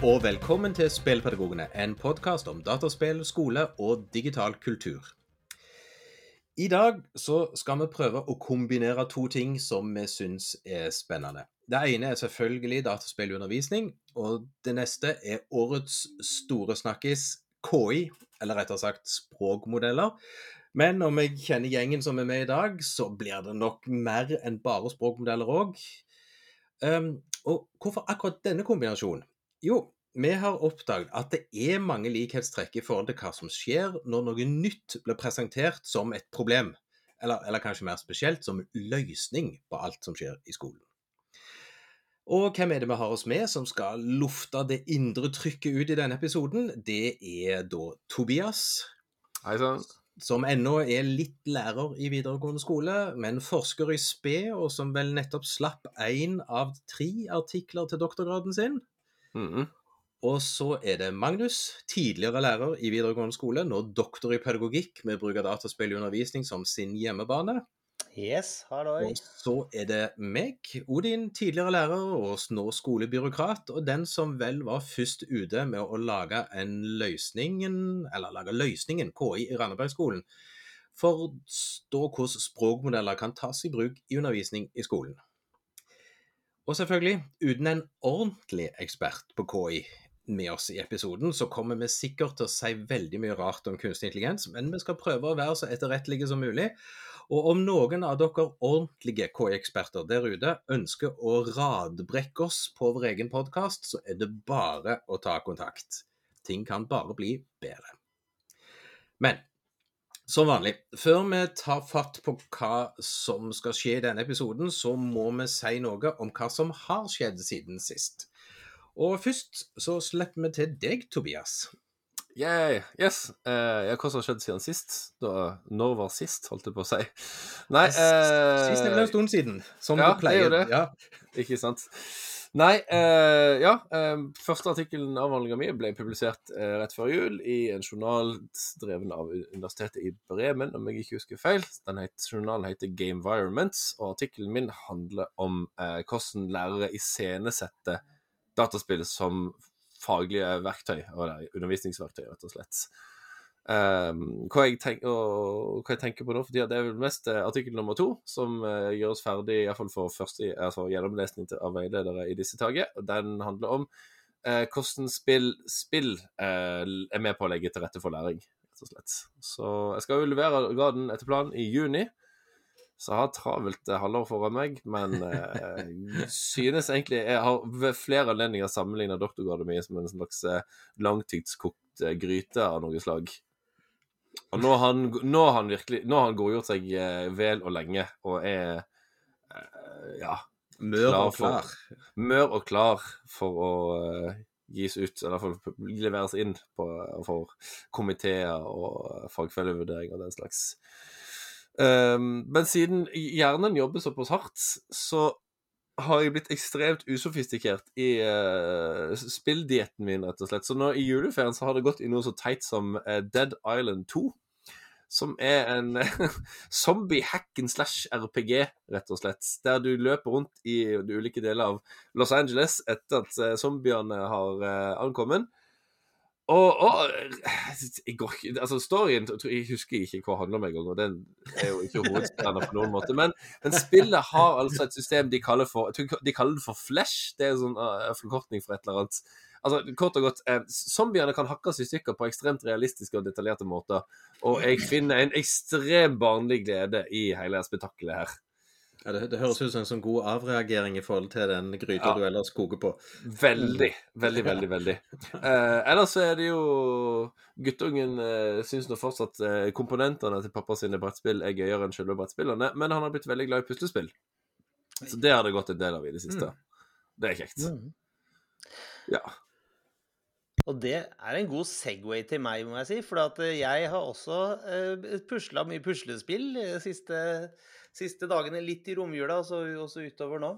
Og velkommen til Spillpedagogene, en podkast om dataspill, skole og digital kultur. I dag så skal vi prøve å kombinere to ting som vi syns er spennende. Det ene er selvfølgelig dataspillundervisning, og det neste er årets store snakkis, KI, eller rettere sagt språkmodeller. Men om jeg kjenner gjengen som er med i dag, så blir det nok mer enn bare språkmodeller òg. Um, og hvorfor akkurat denne kombinasjonen? Jo, vi har oppdaget at det er mange likhetstrekk i forhold til hva som skjer når noe nytt blir presentert som et problem, eller, eller kanskje mer spesielt som løsning på alt som skjer i skolen. Og hvem er det vi har oss med som skal lufte det indre trykket ut i denne episoden? Det er da Tobias. Hei sann. Som ennå er litt lærer i videregående skole, men forsker i spe, og som vel nettopp slapp én av tre artikler til doktorgraden sin. Mhm. Og så er det Magnus, tidligere lærer i videregående skole, nå doktor i pedagogikk med bruk av dataspill i undervisning som sin hjemmebane. Yes, halloi. Og så er det meg, Odin, tidligere lærer og nå skolebyråkrat, og den som vel var først ute med å lage en løsningen, eller lage løsningen, KI, i Randabergskolen, for å forstå hvordan språkmodeller kan tas i bruk i undervisning i skolen. Og selvfølgelig, uten en ordentlig ekspert på KI med oss i episoden, så kommer vi sikkert til å si veldig mye rart om kunstig intelligens, men vi skal prøve å være så etterrettelige som mulig. Og om noen av dere ordentlige KI-eksperter der ute ønsker å radbrekke oss på vår egen podkast, så er det bare å ta kontakt. Ting kan bare bli bedre. Men som vanlig, før vi tar fatt på hva som skal skje i denne episoden, så må vi si noe om hva som har skjedd siden sist. Og først så slipper vi til deg, Tobias. Yeah, yes. Uh, ja, hva som har skjedd siden sist? Da, når var sist, holdt jeg på å si. Nei uh, Sist er vel en stund siden, som ja, du pleier. det er jo det. Ja. Ikke sant. Nei, eh, ja. Eh, første artikkelen avhandlinga mi ble publisert eh, rett før jul i en journal dreven av Universitetet i Bremen, om jeg ikke husker feil. Den het, journalen heter Game Environments, og artikkelen min handler om eh, hvordan lærere iscenesetter dataspill som faglige verktøy, eller undervisningsverktøy, rett og slett. Um, hva, jeg tenk, og, hva jeg tenker på nå for det er vel mest eh, artikkel nummer to, som uh, gjør oss ferdig iallfall for første altså, gjennomlesning av veiledere i disse dager. Den handler om uh, hvordan spill, spill uh, er med på å legge til rette for læring, rett og slett. Så jeg skal jo levere graden etter planen i juni. Så jeg har travelt halvår foran meg, men eh, synes egentlig Jeg har ved flere anledninger sammenligna doktorgraden min som en slags langtidskokt gryte av noe slag. Og nå har han, nå har han virkelig Nå har han godgjort seg eh, vel og lenge, og er eh, Ja. Mør og for- klar. Mør og klar for å eh, gis ut, eller for å fall leveres inn på, for komiteer og fagfellevurdering og den slags. Um, men siden hjernen jobber såpass hardt, så har jeg blitt ekstremt usofistikert i uh, spilldietten min, rett og slett. Så nå i juleferien så har det gått i noe så teit som uh, Dead Island 2. Som er en zombie hack and slash RPG, rett og slett. Der du løper rundt i de ulike deler av Los Angeles etter at eh, zombiene har uh, ankommet. Og, og jeg går altså Storyen jeg husker ikke hva det handler om engang, og den er jo ikke hovedspennende på noen måte. Men, men spillet har altså et system de kaller for de kaller det for Flash. Det er en sånn uh, forkortning for et eller annet. Altså, Kort og godt, eh, zombiene kan hakkes i stykker på ekstremt realistiske og detaljerte måter. Og jeg finner en ekstrem barnlig glede i hele spetakkelet her. Ja, det, det høres ut som en sånn god avreagering i forhold til den gryta Ja. du ellers koker på. Veldig, veldig, veldig. veldig. Eh, ellers så er det jo Guttungen eh, syns nå fortsatt eh, komponentene til pappa sine brettspill er gøyere enn selve brettspillene, men han har blitt veldig glad i puslespill. Så det har det gått en del av i det siste. Det er kjekt. Ja. Og det er en god Segway til meg, må jeg si. For at eh, jeg har også eh, pusla mye puslespill de siste, siste dagene. Litt i romjula, og så også utover nå.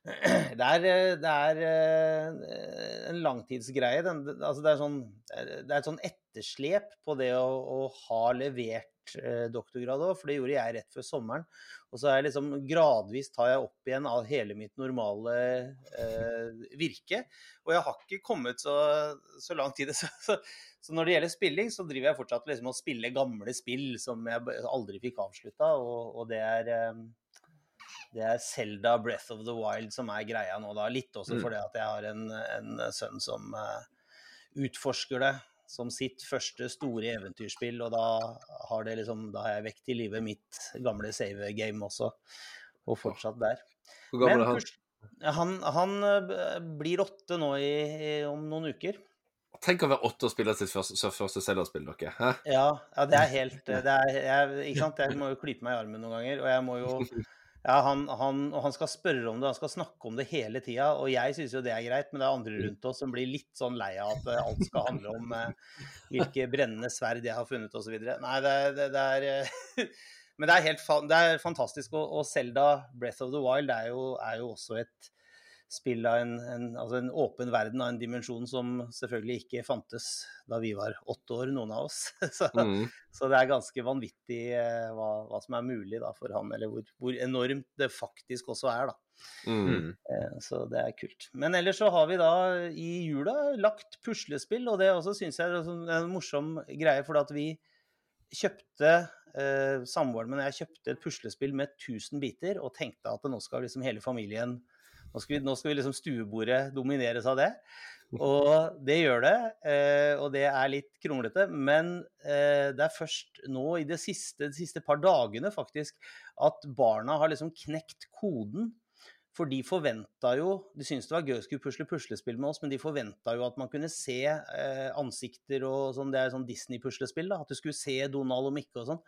Det er, eh, det er eh, en langtidsgreie. Den, altså det, er sånn, det er et sånn etterslep på det å, å ha levert eh, doktorgrad òg, for det gjorde jeg rett før sommeren. Og så er jeg liksom gradvis tar jeg opp igjen av hele mitt normale eh, virke. Og jeg har ikke kommet så, så langt i det. Så, så, så, når det gjelder spilling, så driver jeg fortsatt liksom å spille gamle spill som jeg aldri fikk avslutta, og, og det er eh, det er Selda Breath of the Wild som er greia nå, da. Litt også mm. fordi at jeg har en, en sønn som uh, utforsker det som sitt første store eventyrspill, og da har, det liksom, da har jeg vekt i live mitt gamle save game også, og fortsatt der. Hvor gammel er han? Han, han eh, blir åtte nå i, i, om noen uker. Tenk å være åtte og spille sitt første, første Zelda-spill, dere. Hæ? Ja, ja, det er helt det er, jeg, Ikke sant. Jeg må jo klype meg i armen noen ganger, og jeg må jo Ja, han, han, og han skal spørre om det, han skal snakke om det hele tida. Og jeg syns jo det er greit, men det er andre mm. rundt oss som blir litt sånn lei av at eh, alt skal handle om eh, hvilke brennende sverd jeg har funnet osv. Nei, det, det, det er eh, Men det er helt det er fantastisk. Og, og Zelda Breath of the Wild er jo, er jo også et spill av en, en, altså en, åpen verden av en dimensjon som selvfølgelig ikke fantes da vi var åtte år, noen av oss. Så, mm. så det er ganske vanvittig eh, hva, hva, som er mulig da, for han, eller hvor, hvor, enormt det faktisk også er. Mm. Eh, så det er kult. Men ellers så har vi da i jula lagt puslespill, og det også syns jeg er en morsom greie, for at vi kjøpte eh, Samboeren min og jeg kjøpte et puslespill med 1000 biter og tenkte at nå skal liksom hele familien nå skal, vi, nå skal vi liksom stuebordet domineres av det. Og det gjør det, eh, og det er litt kronglete. Men eh, det er først nå i de siste, de siste par dagene faktisk at barna har liksom knekt koden. For de forventa jo De syntes det var gøy å skulle pusle puslespill med oss, men de forventa jo at man kunne se eh, ansikter og sånn. Det er sånn Disney-puslespill, da. At du skulle se Donald og Mikke og sånn.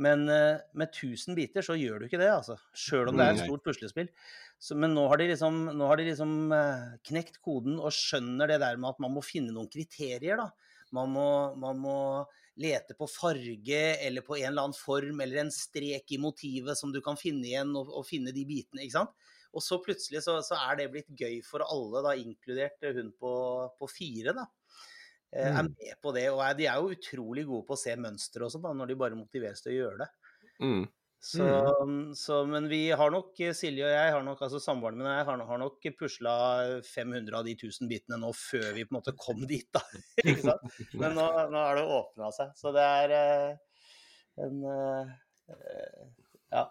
Men uh, med 1000 biter så gjør du ikke det, altså. Sjøl om det er et stort puslespill. Så, men nå har de liksom, har de liksom uh, knekt koden og skjønner det der med at man må finne noen kriterier, da. Man må, man må, lete på farge eller på en eller annen form eller en strek i motivet som du kan finne igjen, og, og finne de bitene, ikke sant. Og så plutselig så, så, er det blitt gøy for alle, da, inkludert hun på, på fire, da. Eh, er mm. med på det. Og de er jo utrolig gode på å se mønstre og sånn, når de bare motiveres til å gjøre det. Mm. Så, mm. så, men vi har nok, Silje og jeg, har nok, altså samboeren min og jeg, har, har nok pusla 500 av de 1000 bitene nå før vi på en måte kom dit, da. Ikke sant? Men nå, nå har det åpna seg. Så det er eh, en eh, Ja.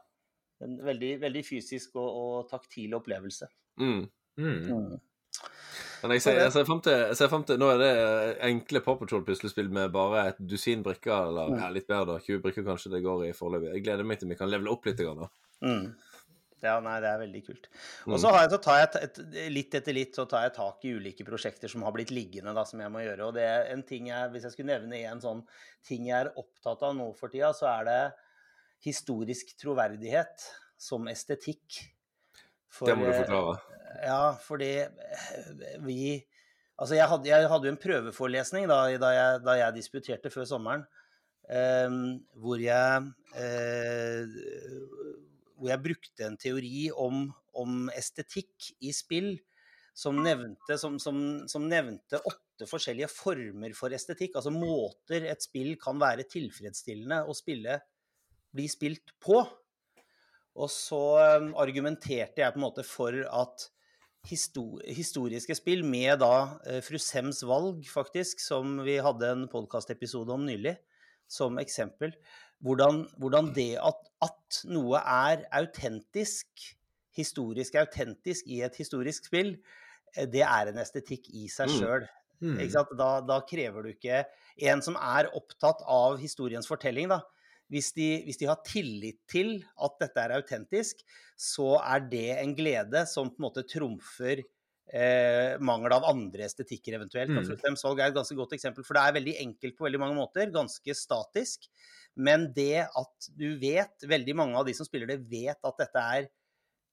En veldig, veldig fysisk og, og taktil opplevelse. Mm. mm. Mm. Men jeg ser, jeg ser, frem til, jeg frem til Nå er det enkle Paw Patrol-puslespill med bare et dusin brikker, eller ja, litt bedre, da. 20 brikker kanskje det går i foreløpig. Jeg gleder meg til vi kan levele opp litt. Grann, mm. Ja, nei, det er veldig kult. Og så har jeg, så tar jeg et, litt etter litt så tar jeg tak i ulike prosjekter som har blitt liggende, da, som jeg må gjøre. Og det er en ting jeg, hvis jeg skulle nevne en sånn ting jeg er opptatt av nå for tida, så er det historisk troverdighet som estetikk. For, det må du forklare. Ja, fordi eh, vi Altså, jeg hadde, jeg hadde jo en prøveforelesning da, da, jeg, da jeg, disputerte før sommeren, eh, hvor, jeg, eh, hvor jeg brukte en teori om, om estetikk i spill som nevnte, som, som, som nevnte, åtte forskjellige former for estetikk. Altså måter et spill kan være tilfredsstillende å spille, bli spilt på. Og så eh, argumenterte jeg på en måte for at historiske spill med da eh, Fru Sems valg, faktisk, som vi hadde en podkastepisode om nylig, som eksempel. Hvordan, hvordan det at, at, noe er autentisk, historisk autentisk i et historisk spill, eh, det er en estetikk i seg sjøl. Mm. Mm. Da, da, krever du ikke en som er opptatt av historiens fortelling, da hvis de, hvis de, har tillit til at dette er autentisk, så er det en glede som på en måte trumfer eh, mangel av andre estetikker eventuelt. Mm. Salg er et ganske godt eksempel, for det er veldig enkelt på veldig mange måter, ganske statisk. Men det at du vet, veldig mange av de som spiller det, vet at dette er,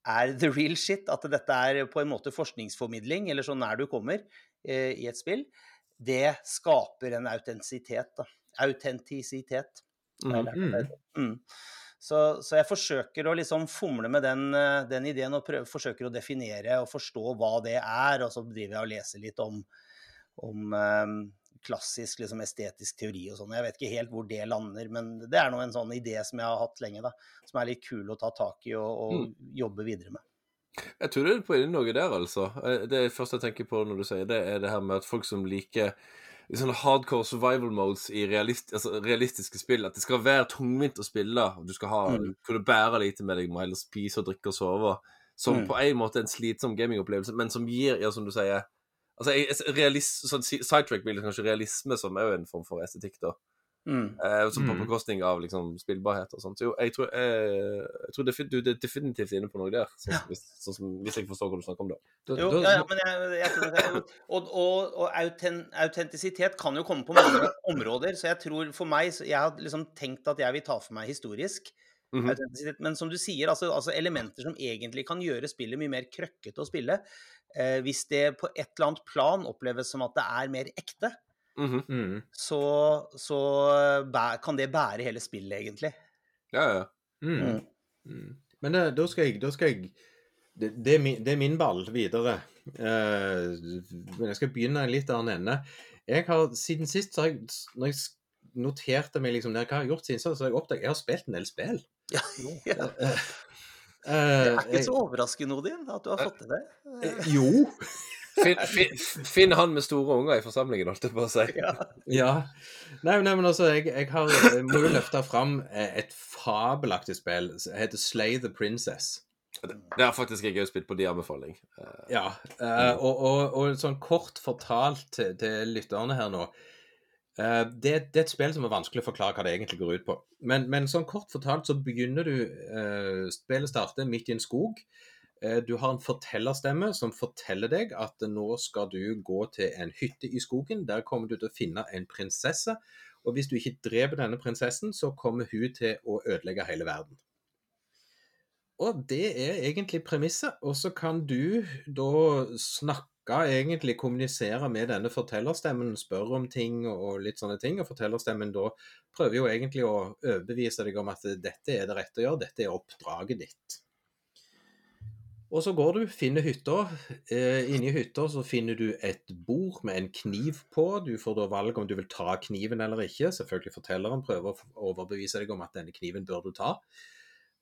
er the real shit, at dette er på en måte forskningsformidling, eller så nær du kommer eh, i et spill, det skaper en autentisitet. Da. Autentisitet. Mm. Mm. mm. Så, så, jeg forsøker å liksom fomle med den, eh, den ideen og prøver, forsøker å definere og forstå hva det er. Og så driver jeg og leser litt om, om um, klassisk liksom, estetisk teori og sånn. Jeg vet ikke helt hvor det lander, men det er nå en sånn idé som jeg har hatt lenge, da. Som er litt kul å ta tak i og, og Mm. jobbe videre med. Jeg tror du er på noe der, altså. Eh, Det første jeg tenker på når du sier det, er det her med at folk som liker i sånne hardcore survival modes i realist, altså realistiske spill, at det skal være tungvint å spille, og du skal ha, Mm. kunne bære lite med deg, må heller spise og drikke og sove, som Mm. på en måte er en slitsom gamingopplevelse, men som gir, ja, som du sier Altså, realist, realis, sånn si- sidetrack blir kanskje realisme, som er jo en form for estetikk, da. Mm. Eh, som på Mm. bekostning av liksom, spillbarhet og sånt. Så jo, jeg tror, eh, jeg tror defi- du er definitivt inne på noe der, sånn, ja. hvis, sånn som, hvis jeg forstår hva du snakker om da. Da- Jo, da- ja, ja, men jeg, jeg tror det, og, og, og auten, autentisitet kan jo komme på mange områder, så jeg tror for meg Jeg har liksom tenkt at jeg vil ta for meg historisk Mm -hmm. men som du sier, altså, altså elementer som egentlig kan gjøre spillet mye mer krøkkete å spille, eh, hvis det på et eller annet plan oppleves som at det er mer ekte, Mhm. Mm. så, så kan det bære hele spillet, egentlig. Ja, ja. Mm. Mm. Mm. Men det, da skal jeg, da skal jeg det, det, er min, det er min ball videre. Uh, men jeg skal begynne en litt annen ende. Jeg har, Siden sist, så har jeg, når jeg noterte meg liksom, hva jeg har gjort siden, så har jeg oppdaget jeg har spilt en del spill. Ja, ja. Uh, Det eh, er ikke så overraskende, Odin, at du har fått til det. jo. Finn, finn, finn han med store unger i forsamlingen, holdt jeg på å si. Ja. Ja. Nei, nei men altså, jeg, jeg har, jeg må jo løfte fram eh, et fabelaktig spill som heter Slay the Princess. Det har faktisk jeg òg spilt på din anbefaling. Eh, Ja, eh, og, og, og sånn kort fortalt til, til lytterne her nå eh, det, det er et spill som er vanskelig å forklare hva det egentlig går ut på. Men, men sånn kort fortalt så begynner du eh, Spillet starter midt i en skog. Eh, du har en fortellerstemme som forteller deg at nå skal du gå til en hytte i skogen. Der kommer du til å finne en prinsesse. Og hvis du ikke dreper denne prinsessen, så kommer hun til å ødelegge hele verden. Og det er egentlig premisset. Og så kan du da snakke, egentlig kommunisere med denne fortellerstemmen, spørre om ting og litt sånne ting. Og fortellerstemmen da prøver jo egentlig å overbevise deg om at dette er det rette å gjøre, dette er oppdraget ditt. Og så går du, finner hytta. Eh, inni hytta så finner du et bord med en kniv på. Du får da valg om du vil ta kniven eller ikke. Selvfølgelig fortelleren prøver å overbevise deg om at denne kniven bør du ta.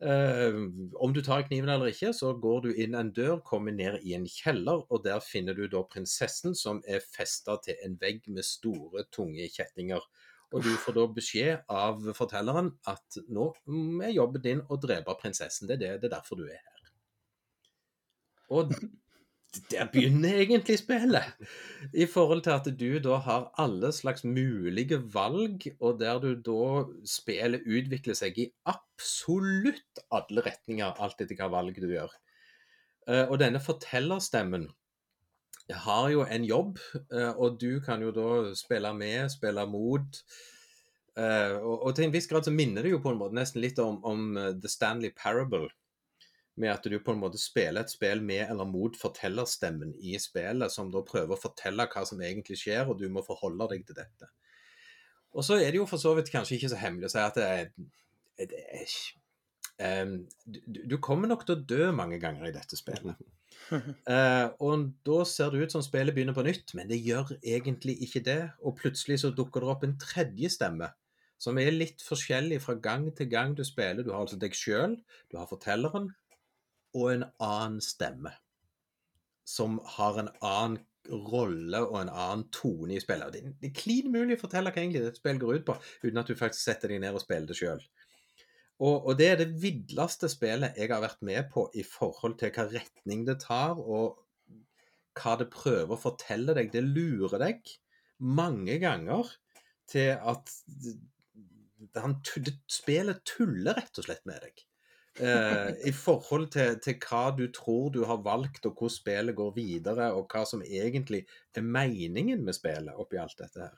Eh, om du tar kniven eller ikke, så går du inn en dør, kommer ned i en kjeller, og der finner du da prinsessen som er festa til en vegg med store, tunge kjettinger. Og du får da beskjed av fortelleren at nå er jobben din å drepe prinsessen. Det er, det, det er derfor du er her. Og der begynner egentlig spillet. I forhold til at du da har alle slags mulige valg, og der du da spillet utvikler seg i absolutt alle retninger, alt etter hva valg du gjør. Eh, Og denne fortellerstemmen har jo en jobb, eh, og du kan jo da spille med, spille mot. Eh, Og, til en viss grad så minner det jo på en måte nesten litt om, om The Stanley Parable med at du på en måte spiller et spill med eller mot fortellerstemmen i spillet, som da prøver å fortelle hva som egentlig skjer, og du må forholde deg til dette. Og så er det jo for så vidt kanskje ikke så hemmelig å si at det er, det er um, du, du kommer nok til å dø mange ganger i dette spillet. uh, og da ser det ut som spillet begynner på nytt, men det gjør egentlig ikke det. Og plutselig så dukker det opp en tredje stemme, som er litt forskjellig fra gang til gang du spiller. Du har altså deg sjøl, du har fortelleren, og en annen stemme. Som har en annen rolle og en annen tone i spillet. Det, det er klin mulig å fortelle hva egentlig dette spillet går ut på, uten at du faktisk setter deg ned og spiller det sjøl. Og, og det er det vidleste spillet jeg har vært med på i forhold til hva retning det tar, og hva det prøver å fortelle deg. Det lurer deg mange ganger til at han, spillet tuller rett og slett med deg. Eh, I forhold til, til hva du tror du har valgt, og hvor spillet går videre, og hva som egentlig er meningen med spillet oppi alt dette her.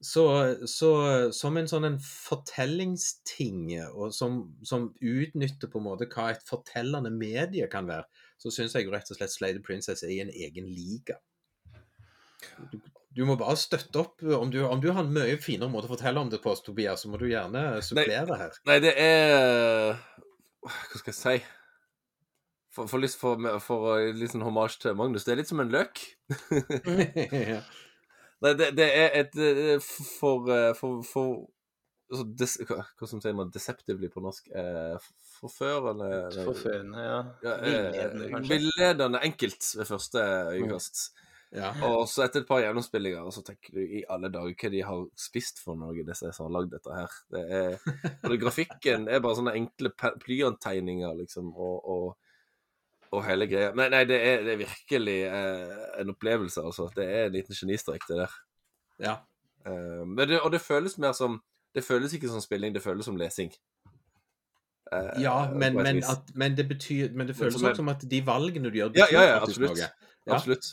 Så, så som en sånn en fortellingsting, og som, som, utnytter på en måte hva et fortellende medie kan være, så syns jeg rett og slett Slade Princess er i en egen liga. Du, du må bare støtte opp. Om du, om du, har en mye finere måte å fortelle om det på, Tobias, så må du gjerne supplere her. Nei, det er Hva skal jeg si? For, for, for, for, for litt sånn hommage til Magnus. Det er litt som en løk. ja. Nei, det, det er et eh, for eh, For, for altså, des, hva, hva som sier man deceptively på norsk? Eh, forførende Forførende, ja. ja, Villedende, eh, kanskje. Villedende enkelt ved første øyekast. Ja. Og så etter et par gjennomspillinger, så tenker du i alle dager hva de har spist for noe, disse som har lagd dette her. Det er, og det, grafikken er bare sånne enkle Plyantegninger blyanttegninger, liksom, og, og, og hele greia. Men nei, det er, det er virkelig eh, en opplevelse, altså. Det er en liten genistrek, det der. ja. Eh, men det, og det føles mer som Det føles ikke som spilling, det føles som lesing. Eh, Ja, men, men, at, men det betyr Men det føles som også som at de valgene du gjør, Ja, ja, ja, absolutt. noe. Absolutt.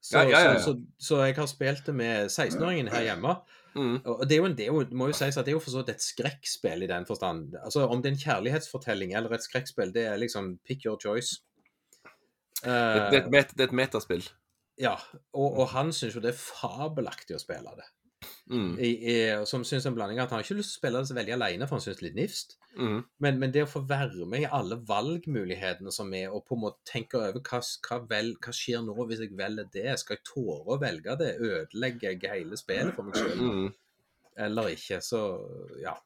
Så, Ja, ja, ja. Så, så, så jeg har spilt det med 16-åringen her hjemme. Mm. Og det er jo, en, det er jo, må jo sies at det er jo for så vidt et skrekkspill i den forstand. Altså Om det er en kjærlighetsfortelling eller et skrekkspill, det er liksom pick your choice. Det, Eh, det, et det er et metaspill. ja, og, og han syns jo det er fabelaktig å spille det. Mm. I, i, som syns en blanding at han har ikke lyst til å spille det så veldig alene, for han syns det er litt nifst. Mm. Men, men det å få være med i alle valgmulighetene som er, og på en måte tenke over hva, hva, vel, hva skjer nå hvis jeg velger det? Skal jeg tåre å velge det? Ødelegger jeg hele spillet for meg selv? Mm. Eller ikke? Så ja.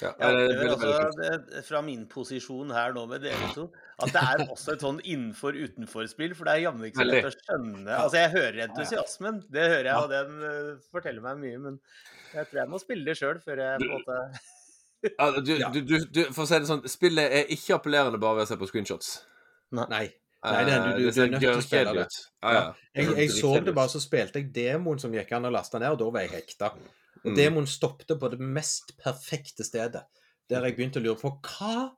Ja, det er opplever altså, det, fra min posisjon her nå med dere to, at det er også et sånn innenfor-utenfor-spill. For det er jammen ikke så lett å skjønne. Altså, jeg hører entusiasmen, det hører jeg, og den eh, forteller meg mye. Men jeg tror jeg må spille det sjøl før jeg på en måte ja, du, du, du, du, For å si det sånn, spillet er ikke appellerende bare ved å se på screenshots. Nei. Nei, det er- du- du- du er nødt til å spille det. Ja, ja. Jeg, jeg så det bare, så spilte jeg demoen som gikk an å laste ned, og da var jeg hekta. Og Mm. demoen stoppet på det mest perfekte stedet, der jeg begynte å lure på hva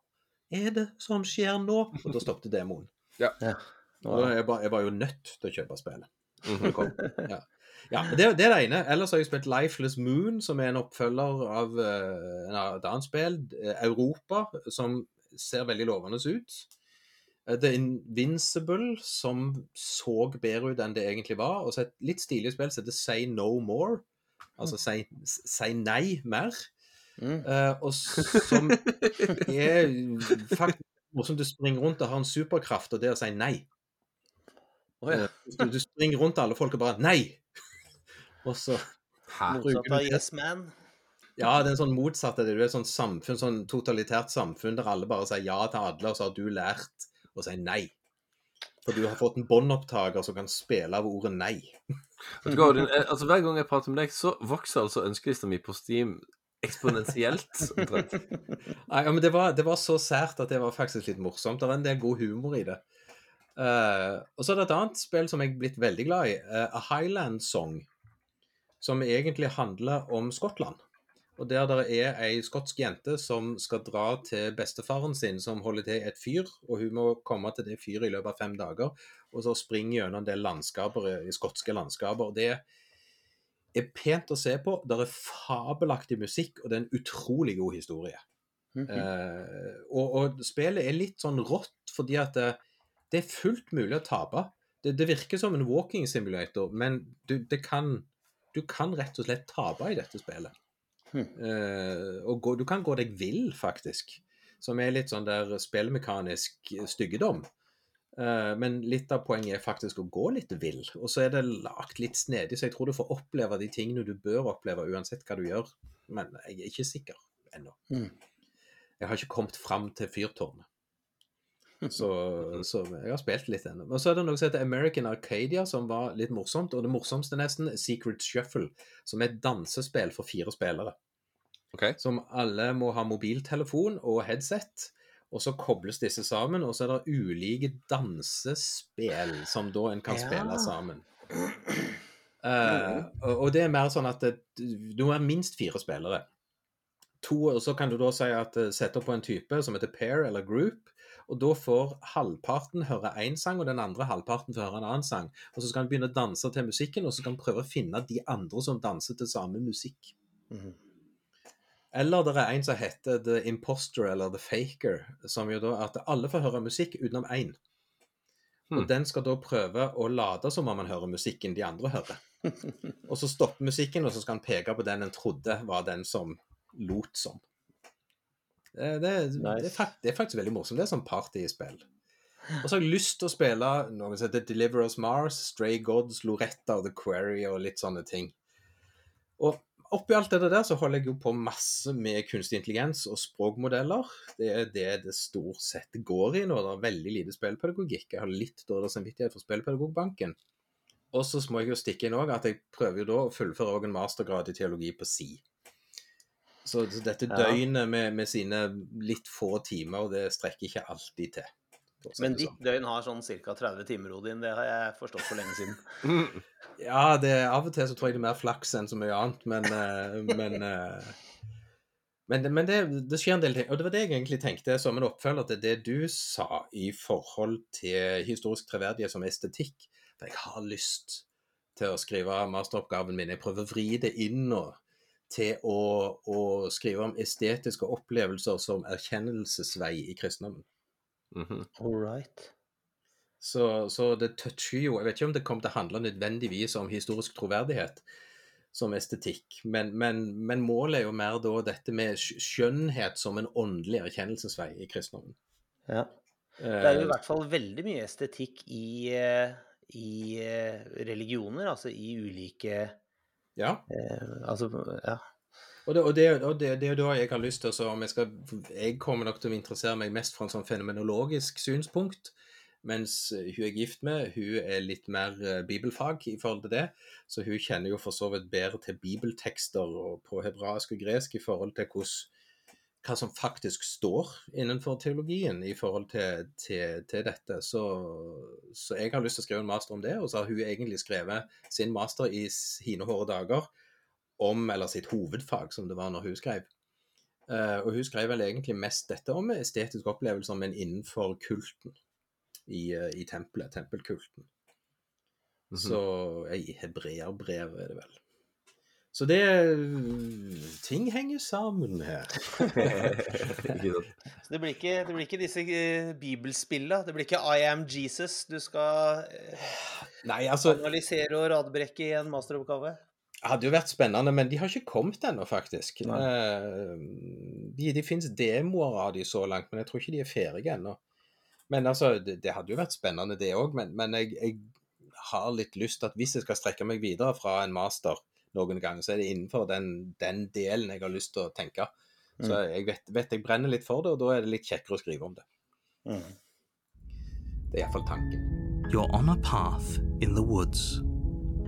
er det som skjer nå? Og da stoppet demoen. Og da jeg, var, jeg var jo nødt til å kjøpe spillet. Mhm. Ja, ja det, det er det ene. Ellers har jeg spilt Lifeless Moon, som er en oppfølger av en av- et annet spill, eh, Europa, som ser veldig lovende ut. Eh, The Invincible, som så bedre ut enn det egentlig var. Og så et litt stilig spill som heter Say No More. Altså si, si nei mer. mm. Uh, og som er faktisk morsomt. Du springer rundt og har en superkraft, og det å si nei. Oh, ja. Du, du springer rundt alle folk og bare Nei! Og så Motsatt av Yes Man. Ja, det er en sånn motsatt av det. Du er et sånn samfunn, sånn totalitært samfunn der alle bare sier ja til alle, og så har du lært å si nei. For du har fått en båndopptaker som kan spille av ordet nei. Vet eh, altså, hver gang jeg prater med deg, så vokser altså ønskelista mi på Steam eksponentielt. Nei, ja, men det var, det var så sært at det var faktisk litt morsomt. Det er en del god humor i det. Uh, og så er det et annet spill som jeg er blitt veldig glad i. Uh, A Highland Song. Som egentlig handler om Skottland. Og der det er ei skotsk jente som skal dra til bestefaren sin, som holder til et fyr. Og hun må komme til det fyret i løpet av fem dager. Og så springe gjennom en del landskaper, i skotske landskaper. Det er pent å se på. Det er fabelaktig musikk, og det er en utrolig god historie. Mhm. Eh, og, og spillet er litt sånn rått, fordi at det, det er fullt mulig å tape. Det, det virker som en walking simulator, men du, det kan, du kan rett og slett tape i dette spillet. Hmm. Eh, og gå, du kan gå deg vill, faktisk. Som er litt sånn der spillmekanisk styggedom. Uh, men litt av poenget er faktisk å gå litt vill. Og så er det lagt litt snedig, så jeg tror du får oppleve de tingene du bør oppleve, uansett hva du gjør. Men jeg er ikke sikker ennå. Mm. Jeg har ikke kommet fram til fyrtårnet. Så, så jeg har spilt litt ennå. Og så er det noe som heter American Arcadia, som var litt morsomt. Og det morsomste nesten, Secret Shuffle, som er et dansespill for fire spillere. Okay. Som alle må ha mobiltelefon og headset. Og så kobles disse sammen, og så er det ulike dansespill som da en kan Ja. spille sammen. Uh, og det er mer sånn at det, du må ha minst fire spillere. To, og så kan du da si at eh, sette opp på en type som heter pair eller group. Og da får halvparten høre én sang, og den andre halvparten får høre en annen sang. Og så skal han begynne å danse til musikken, og så skal han prøve å finne de andre som danser til samme musikk. Mhm. Eller det er en som heter The Imposter eller The Faker, som jo da er at alle får høre musikk utenom én. Hmm. Og den skal da prøve å late som om han hører musikken de andre hører. Og så stopper musikken, og så skal han peke på den en trodde var den som lot som. Det, nice. det, er, fakt, det er faktisk veldig morsomt. Det er sånn partyspill. Og så har jeg lyst til å spille noe som heter Deliver Us Mars, Stray Gods, Loretta og The Quarry og litt sånne ting. Og oppi alt det der så holder jeg jo på masse med kunstig intelligens og språkmodeller. Det er det det stort sett går i nå. Det er veldig lite spillpedagogikk. Jeg har litt dårlig samvittighet for Spillpedagogbanken. Og så må jeg jo stikke inn òg at jeg prøver jo da å fullføre òg en mastergrad i teologi på si. Så dette Ja. døgnet med, med sine litt få timer, det strekker ikke alltid til. Men ditt sånn. døgn har sånn ca. 30 timer, Odin. Det har jeg forstått for lenge siden. Ja, det, av og til så tror jeg det er mer flaks enn så mye annet, men eh, Men, eh, men, men det, det skjer en del ting. Og det var det jeg egentlig tenkte som en oppfølger til det du sa i forhold til historisk treverdighet som estetikk. For jeg har lyst til å skrive masteroppgaven min. Jeg prøver å vri det inn nå til å, å skrive om estetiske opplevelser som erkjennelsesvei i kristendommen. Mhm. All right. Så, så det toucher jo Jeg vet ikke om det kommer til å handle nødvendigvis om historisk troverdighet som estetikk, men, men, men målet er jo mer da dette med skjønnhet som en åndelig erkjennelsesvei i kristendommen. Ja. Det er jo i hvert fall veldig mye estetikk i, eh, i eh, religioner, altså i ulike ja. eh, Altså, ja. Og, det, og, det, og det, det er da jeg har lyst til å så om jeg skal Jeg kommer nok til å interessere meg mest fra en sånn fenomenologisk synspunkt. Mens hun er gift med, hun er litt mer eh, bibelfag i forhold til det. Så hun kjenner jo for så vidt bedre til bibeltekster og på hebraisk og gresk i forhold til hvordan, hva som faktisk står innenfor teologien i forhold til, til, til dette. Så, så jeg har lyst til å skrive en master om det, og så har hun egentlig skrevet sin master i sine hårde dager om, eller sitt hovedfag, som det var når hun skrev. Uh, og hun skrev vel egentlig mest dette om estetiske opplevelser, men innenfor kulten i, uh, i tempelet, tempelkulten. Mhm. Så i hebreerbrevet er det vel. Så det Ting henger sammen her. Så det blir ikke, det blir ikke disse bibelspillene? bibelspilla. Det blir ikke I am Jesus du skal eh, Nei, altså analysere og radbrekke i en masteroppgave. Det hadde jo vært spennende, men de har ikke kommet ennå, faktisk. Nei. Eh, De, de finnes demoer av de så langt, men jeg tror ikke de er ferdige ennå. Men altså, det, det hadde jo vært spennende, det òg. Men, men jeg, jeg har litt lyst til at hvis jeg skal strekke meg videre fra en master noen gang, så er det innenfor den, den delen jeg har lyst til å tenke. Så jeg vet, vet jeg brenner litt for det, og da er det litt kjekkere å skrive om det. Mm. Det er iallfall tanken. You're on a path in the woods,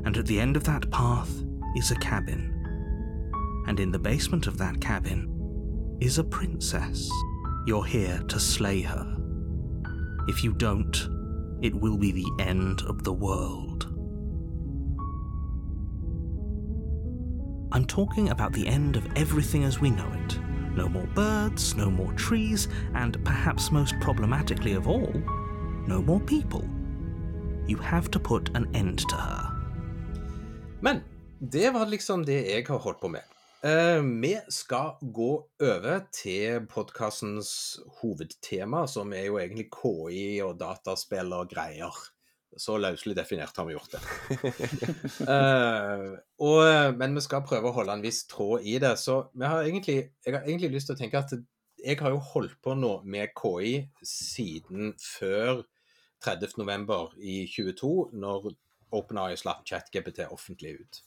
and at the end of that path is a cabin. And in the basement of that cabin is a princess. You're here to slay her. If you don't, it will be the end of the world. I'm talking about the end of everything as we know it. No more birds, no more trees, and perhaps most problematically of all, no more people. You have to put an end to her. Men det var liksom det jeg har holdt på med. Eh, vi skal gå over til podkastens hovedtema, som er jo egentlig KI og dataspill og greier. Så løselig definert har vi gjort det. uh, og, men vi skal prøve å holde en viss tråd i det. Så har egentlig, jeg har egentlig lyst til å tenke at jeg har jo holdt på nå med KI siden før 30.11. i 22, når OpenAI slapp ChatGPT offentlig ut.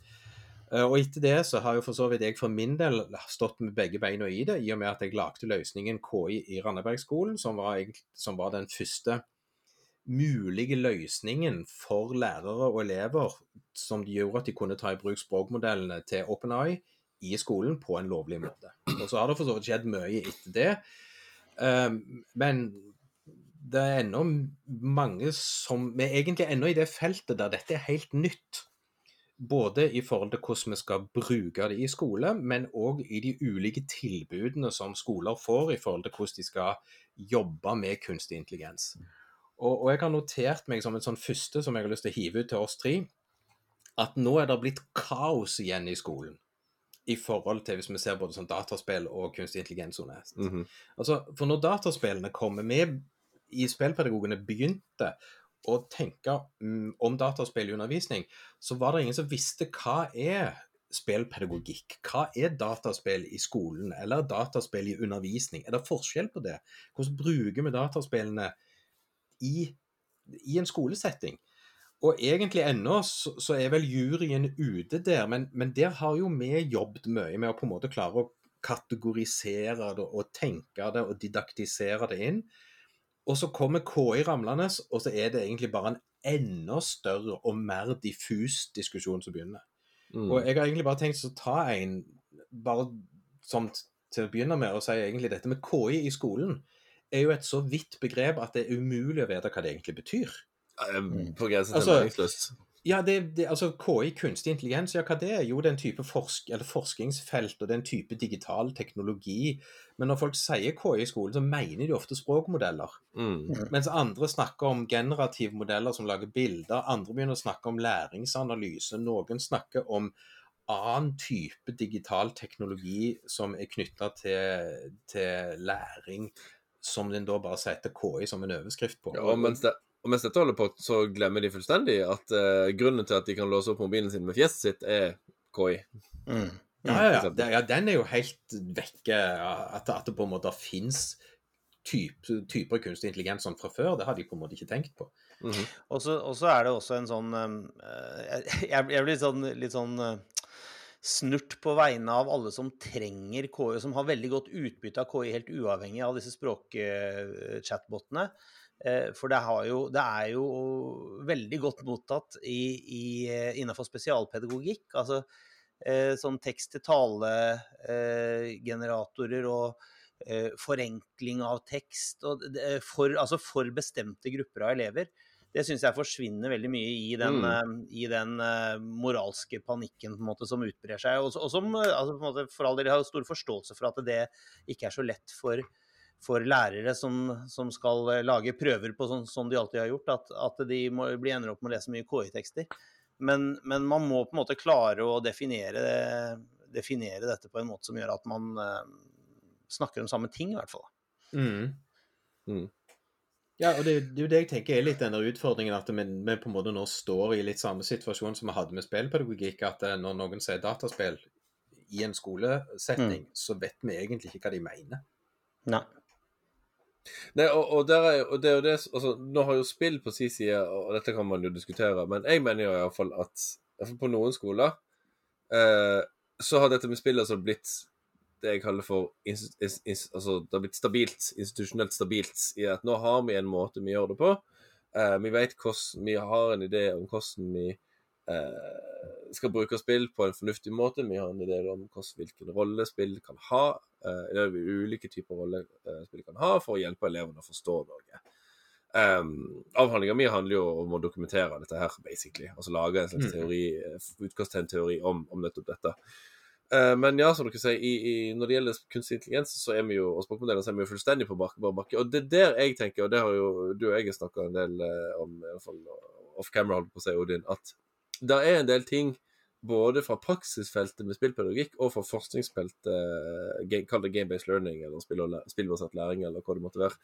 Eh, Og etter det så har jo for så vidt jeg for min del stått med begge beina i det, i og med at jeg lagde løsningen KI i Randabergskolen, som som var den første mulige løsningen for lærere og elever som de gjorde at de kunne ta i bruk språkmodellene til OpenAI i skolen på en lovlig måte. Og så har det for så vidt skjedd mye etter det. Um, men det er ennå mange som Vi er egentlig ennå i det feltet der dette er helt nytt. Både i forhold til hvordan vi skal bruke det i skole, men òg i de ulike tilbudene som skoler får i forhold til hvordan de skal jobbe med kunstig intelligens. Og, og jeg har notert meg som en sånn første som jeg har lyst til å hive ut til oss tre, at nå er det blitt kaos igjen i skolen. I forhold til hvis vi ser både sånn dataspill og kunstig intelligens under ett. Mhm. Altså, for når dataspillene kommer med i spillpedagogene begynte å tenke mm, om dataspill i undervisning, så var det ingen som visste hva er spillpedagogikk. Hva er dataspill i skolen, eller dataspill i undervisning? Er det forskjell på det? Hvordan bruker vi dataspillene i, i en skolesetting. Og egentlig ennå så, så er vel juryen ute der, men, men der har jo vi jobbet mye med å på en måte klare å kategorisere det og tenke det og didaktisere det inn. Og så kommer KI ramlende, og så er det egentlig bare en enda større og mer diffus diskusjon som begynner. Mm. Og jeg har egentlig bare tenkt å ta en bare som til å begynne med å si egentlig dette med KI i skolen er jo et så vidt begrep at det er umulig å vite hva det egentlig betyr. Eh, På grensen til Altså- meningsløst. Ja, det, det, altså KI, kunstig intelligens, ja, hva det er? Jo, det er en type forsk eller forskningsfelt, og det er en type digital teknologi. Men når folk sier KI i skolen, så mener de ofte språkmodeller. Mm. Mens andre snakker om generative modeller som lager bilder. Andre begynner å snakke om læringsanalyse. Noen snakker om annen type digital teknologi som er knytta til, til læring, som den da bare setter KI som en overskrift på. Ja, og, mens det, og mens dette holder på, så glemmer de fullstendig at uh, grunnen til at de kan låse opp mobilen sin med fjeset sitt, er KI. Mm. Ja, ja, ja. Det, ja, den er jo helt vekke. At, at det på en måte fins type, typer kunstig intelligens sånn fra før, det har de på en måte ikke tenkt på. Mm så og så er det også en sånn eh, Jeg, jeg blir litt sånn, litt sånn eh, snurt på vegne av alle som trenger KI, som har veldig godt utbytte av KI, helt uavhengig av disse språkchatbotene. For det, jo, det er jo veldig godt mottatt i, eh, innenfor spesialpedagogikk. Altså eh, sånn tekst-til-tale-generatorer og eh, forenkling av tekst. Og for, altså for bestemte grupper av elever. Det syns jeg forsvinner veldig mye i den, eh, i den uh, moralske panikken måte, som utbrer seg. Og, og som eh, altså, måte, for all del har stor forståelse for at det ikke er så lett for, for lærere som, som skal lage prøver på sånn som de alltid har gjort, at, at de må blir ender opp med å lese mye KI-tekster. Men, men man må på en måte klare å definere, definere dette på en måte som gjør at man uh, snakker om samme ting, i hvert fall. Mm. Mm. Ja, og det, det er jo det jeg tenker er litt denne utfordringen, at vi, vi på en måte nå står i litt samme situasjon som vi hadde med spillpedagogikk, at eh, når noen sier dataspill i en skolesetting, så vet vi egentlig ikke hva de mener. Nei. Nei, og, og, der er, og det er jo det altså, Nå har jo spill på sin side, og dette kan man jo diskutere, men jeg mener jo iallfall at på noen skoler eh, så har dette med spill altså blitt det jeg kaller for altså, Det har blitt stabilt, institusjonelt stabilt, i at nå har vi en måte vi gjør det på. Uh, vi vet hvordan Vi har en idé om hvordan vi uh, skal bruke spill på en fornuftig måte. Vi har en idé om hvordan, hvilken rolle spill kan ha. uh, eller ulike typer roller eh, spill kan ha for å hjelpe elevene å forstå noe. Um, Avhandlinga mi handler jo om å dokumentere dette her, basically. Altså lage en slags Mm. teori, eh, utkast til en teori om, om nettopp dette. Eh, men ja, som dere sier, i, i, når det gjelder kunstig intelligens så er vi jo, og språkmodeller, så er vi jo fullstendig på bakke, bar bakke. Og det er der jeg tenker, og det har jo du og jeg snakka en del eh, om, i hvert fall off camera, holdt på å si, Odin, at det er en del ting både fra praksisfeltet med spillpedagogikk og fra forskningsfeltet, eh, kall det game-based learning eller spill spillbasert læring, eller hva det måtte være.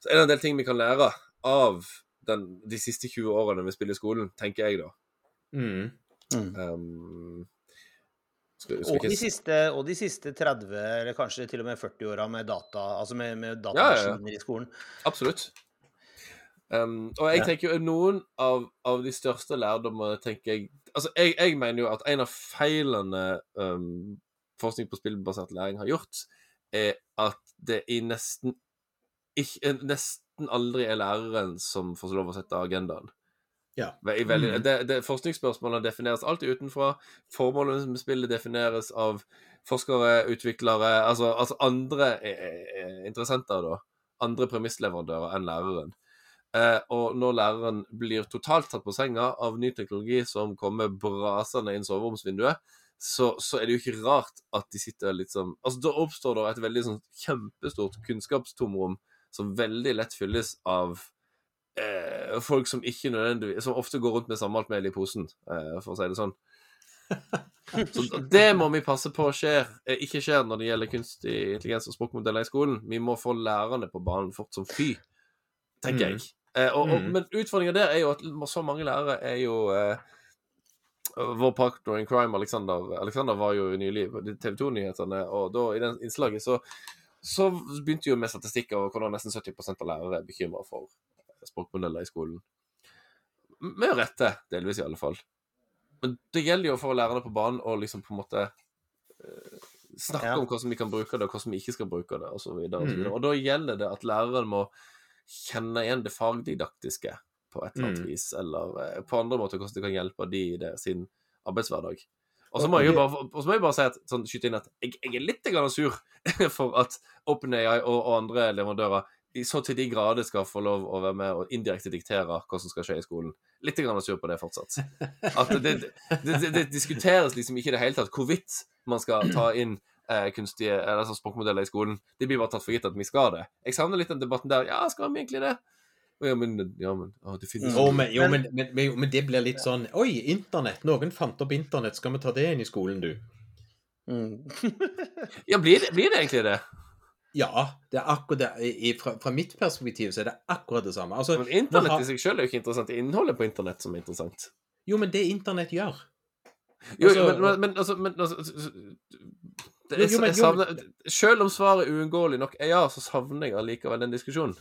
Så er det en del ting vi kan lære av den, de siste 20 årene vi spiller i skolen, tenker jeg da. Mm. Um, skal, skal Og de, siste, og de siste 30, eller kanskje til og med 40 åra med data, altså med, med Ja, ja, ja. i skolen. Absolutt. Um, og jeg tenker jo noen av, av de største lærdommene tenker jeg Altså, jeg, jeg mener jo at en av feilene um, forskning på spillbasert læring har gjort, er at det i nesten ikke, nesten aldri er læreren som får lov å sette agendaen. Ja. I Veldig, Mhm. det, det, forskningsspørsmålene defineres alltid utenfra. Formålet med spillet defineres av forskere, utviklere Altså, altså andre eh, eh, interessenter, da. Andre premissleverandører enn læreren. Eh, og når læreren blir totalt tatt på senga av ny teknologi som kommer brasende inn soveromsvinduet, så, så er det jo ikke rart at de sitter litt sånn Altså, da oppstår det et veldig sånn kjempestort kunnskapstomrom som veldig lett fylles av eh, folk som ikke nødvendigvis Som ofte går rundt med sammalt mel i posen, eh, for å si det sånn. Så det må vi passe på skjer, eh, ikke skjer når det gjelder kunstig intelligens og språkmodeller i skolen. Vi må få lærerne på banen fort som fy, tenker Mm. jeg. Eh, og, og, Mm. men utfordringa der er jo at så mange lærere er jo eh, Vår partner in crime, Alexander, Alexander var jo nylig på TV 2-nyhetene, og da i den innslaget så, så begynte jo med statistikker over hvordan nesten 70% av lærere er bekymra for språkmodeller i skolen. Med rette, delvis i alle fall. Men det gjelder jo for lærerne på banen å liksom på en måte eh, snakke Ja. om hvordan vi kan bruke det, og hvordan vi ikke skal bruke det, osv. Og, så og, så Mm. og da gjelder det at læreren må kjenne igjen det fagdidaktiske på et eller annet Mm. vis, eller eh, på andre måter hvordan det kan hjelpe de i det, sin arbeidshverdag. Og så må jeg jo bare, bare si at, sånn, skyte inn at jeg, jeg er litt grann sur for at OpenAI og, og andre leverandører i så til de grader skal få lov å være med og indirekte diktere hva som skal skje i skolen. Litt grann sur på det fortsatt. At det, det, det, det diskuteres liksom ikke i det hele tatt hvorvidt man skal ta inn eh, kunstige eller altså språkmodeller i skolen. Det blir bare tatt for gitt at vi skal det. Jeg savner litt den debatten der. Ja, skal vi egentlig det? Ja, men, ja, men å, det finnes Jo, men, jo, men, men, men, men det blir litt sånn Oi, internett! Noen fant opp internett. Skal vi ta det inn i skolen, du? Mm. Ja, blir det, blir det egentlig det? Ja, det er akkurat det. I, fra, fra mitt perspektiv så er det akkurat det samme. Altså, Men internett har- i seg selv er jo ikke interessant. Det er innholdet på internett som er interessant. Jo, men det internett gjør Jo, Altså- men, men, men altså, men, altså det, Jo, jeg, jo, men- jeg savner, Selv om svaret er uunngåelig nok er ja, så savner jeg allikevel den diskusjonen.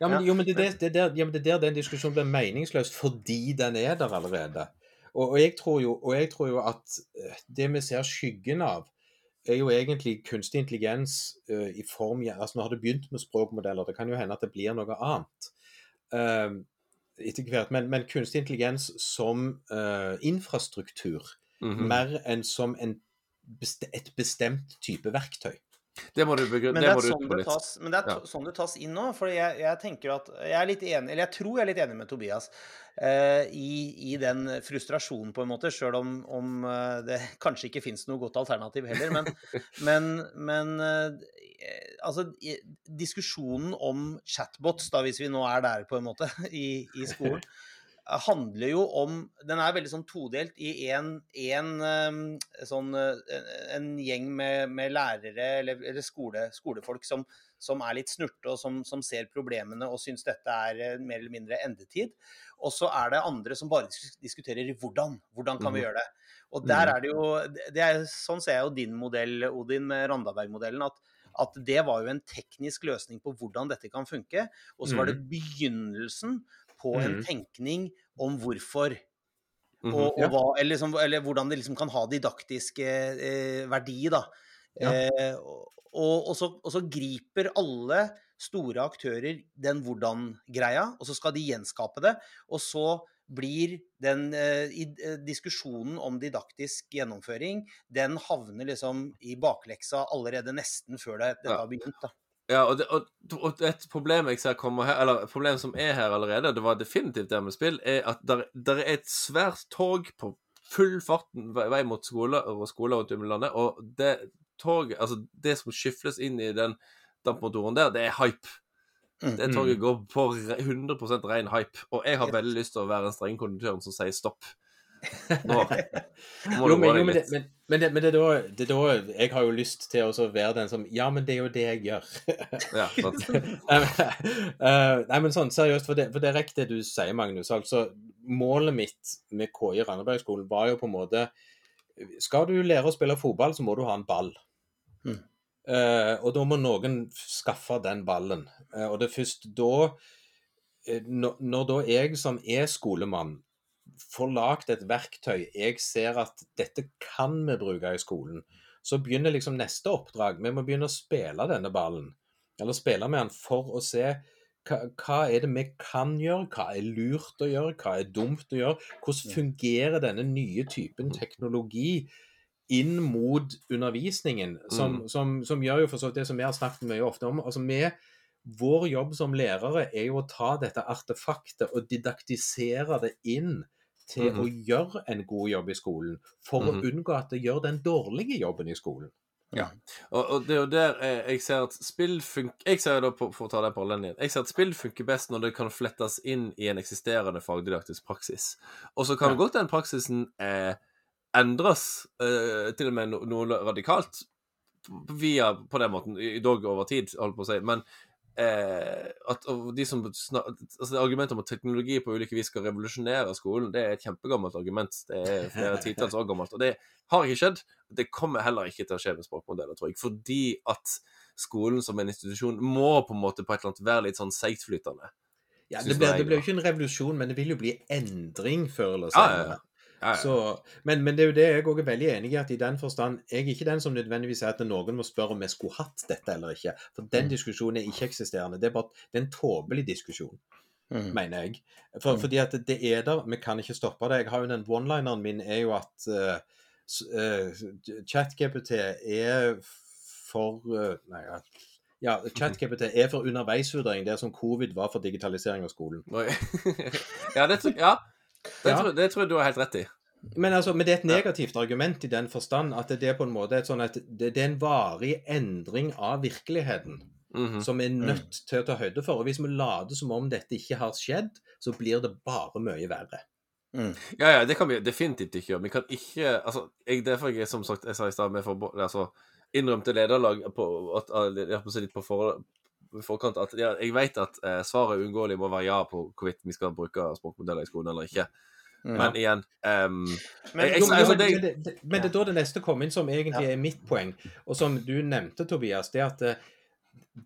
Ja, men, Ja. jo, men det, det, det, er der, ja, men det er der den diskusjonen blir meningsløs, fordi den er der allerede. Og, og, jeg tror jo, og jeg tror jo at eh, det vi ser skyggen av, er jo egentlig kunstig intelligens uh, i form altså Nå har det begynt med språkmodeller, det kan jo hende at det blir noe annet uh, etter hvert. Men, men kunstig intelligens som uh, infrastruktur, Mhm. mer enn som en et bestemt type verktøy. Det må du begrunne. Men Det er sånn det tas, men det er Ja. sånn det tas inn nå. For jeg, jeg tenker at Jeg er litt enig, eller jeg tror jeg er litt enig med Tobias uh, i, i den frustrasjonen, på en måte, sjøl om, om eh, det kanskje ikke fins noe godt alternativ heller. Men, men, men uh, altså Diskusjonen om chatbots, da, hvis vi nå er der, på en måte, i, i skolen handler jo om Den er veldig sånn todelt i en, en eh, sånn eh, en gjeng med, med lærere eller, eller skole, skolefolk som, som er litt snurte, og som, som ser problemene og syns dette er eh, mer eller mindre endetid. Og så er det andre som bare diskuterer hvordan. Hvordan kan vi Mhm. gjøre det? Og der er det jo det er, Sånn ser jeg jo din modell, Odin, med Randaberg-modellen. at at det var jo en teknisk løsning på hvordan dette kan funke. Og så var det begynnelsen på en Mhm. tenkning om hvorfor. Mhm. Og, og Ja. hva, eller, liksom, eller hvordan det liksom kan ha didaktisk eh, verdi, da. Ja. Eh, og, og, så, og så griper alle store aktører den hvordan-greia, og så skal de gjenskape det. Og så blir den eh, i, eh, diskusjonen om didaktisk gjennomføring, den havner liksom i bakleksa allerede nesten før det, dette har begynt. da. Ja, og, det, og, og et problem jeg ser kommer her, eller et problem som er her allerede, det var definitivt det med spill, er at der er et svært tog på full fart vei, vei mot skoler og skoler rundt om i landet, og det toget, altså det som skyfles inn i den dampmotoren der, det er hype. Mm. Det toget går på 100% ren hype, og jeg har veldig lyst til å være den strenge konduktøren som sier stopp. Nå må Jo, men, jo, men, det, men, men, det, men det, er da, det er da Jeg har jo lyst til å være den som Ja, men det er jo det jeg gjør. Ja. Eh, nei, men sånn seriøst, for det, for det er riktig det du sier, Magnus. Altså, målet mitt med KI Randabergskolen var jo på en måte Skal du lære å spille fotball, så må du ha en ball. Mm. Uh, og da må noen skaffe den ballen. Uh, og det er først da når, når da jeg som er skolemann får lagd et verktøy jeg ser at dette kan vi bruke i skolen, så begynner liksom neste oppdrag. Vi må begynne å spille denne ballen. Eller spille med den for å se hva, hva er det vi kan gjøre, hva er lurt å gjøre, hva er dumt å gjøre. Hvordan fungerer denne nye typen teknologi inn mot undervisningen, som, Mm. som, som gjør jo for så vidt det som vi har snakket mye ofte om. altså vi vår jobb som lærere er jo å ta dette artefaktet og didaktisere det inn til Mhm. å gjøre en god jobb i skolen, for Mhm. å unngå at det gjør den dårlige jobben i skolen. Og, og det er jo der eh, jeg ser at spill funker Jeg ser da på, for å ta den parallellen igjen Jeg ser at spill funker best når det kan flettes inn i en eksisterende fagdidaktisk praksis. Og så kan Ja. godt den praksisen eh, endres, eh, til og med no, noe radikalt, via på den måten, i- dog over tid, holdt på å si. Men eh, at de som altså Argumentet om at teknologi på ulike vis skal revolusjonere skolen, det er et kjempegammelt argument. Det er flere titalls år gammelt. Og det har ikke skjedd. Det kommer heller ikke til å skje med språkmodeller, tror jeg. Fordi at skolen som en institusjon må på en måte på et eller annet være litt sånn seigtflytende. Ja, det blir, jo ikke en revolusjon, men det vil jo bli endring før eller Ja, ja, ja. Ja, ja. Så, men, men det er jo det jeg òg er veldig enig i, at i den forstand Jeg er ikke den som nødvendigvis sier at noen må spørre om vi skulle hatt dette eller ikke. For den Mm. diskusjonen er ikke-eksisterende. Det er bare det er en tåpelig diskusjon, Mm. mener jeg. For, Mm. Fordi at det er der, vi kan ikke stoppe det. Jeg har jo Den one-lineren min er jo at uh, ChatGPT er for uh, Nei, ja. ja. ChatGPT er for underveisvurdering, det som covid var for digitalisering av skolen. Ja, det, tror- ja. Det, Ja. Tror, det tror jeg du har helt rett i. Men, altså, men det er et negativt argument i den forstand at det er på en måte et sånn at det, det er en varig endring av virkeligheten Mhm. som vi er nødt til å ta høyde for. Og hvis vi later som om dette ikke har skjedd, så blir det bare mye verre. Mm. Ja, ja, det kan vi definitivt ikke gjøre. Vi kan ikke Altså, jeg, derfor jeg, som sagt, jeg sa i stad, med forbo- altså, innrømte lederlag på at, litt på for, i forkant at ja, jeg vet at eh, svaret uunngåelig må være ja på hvorvidt vi skal bruke språkmodeller i skolen eller ikke. Mm. Men igjen um, Men, jeg- jeg, men, altså, men, det- det, det, men det er da det neste kom inn, som egentlig er mitt poeng, og som du nevnte, Tobias. Det at eh,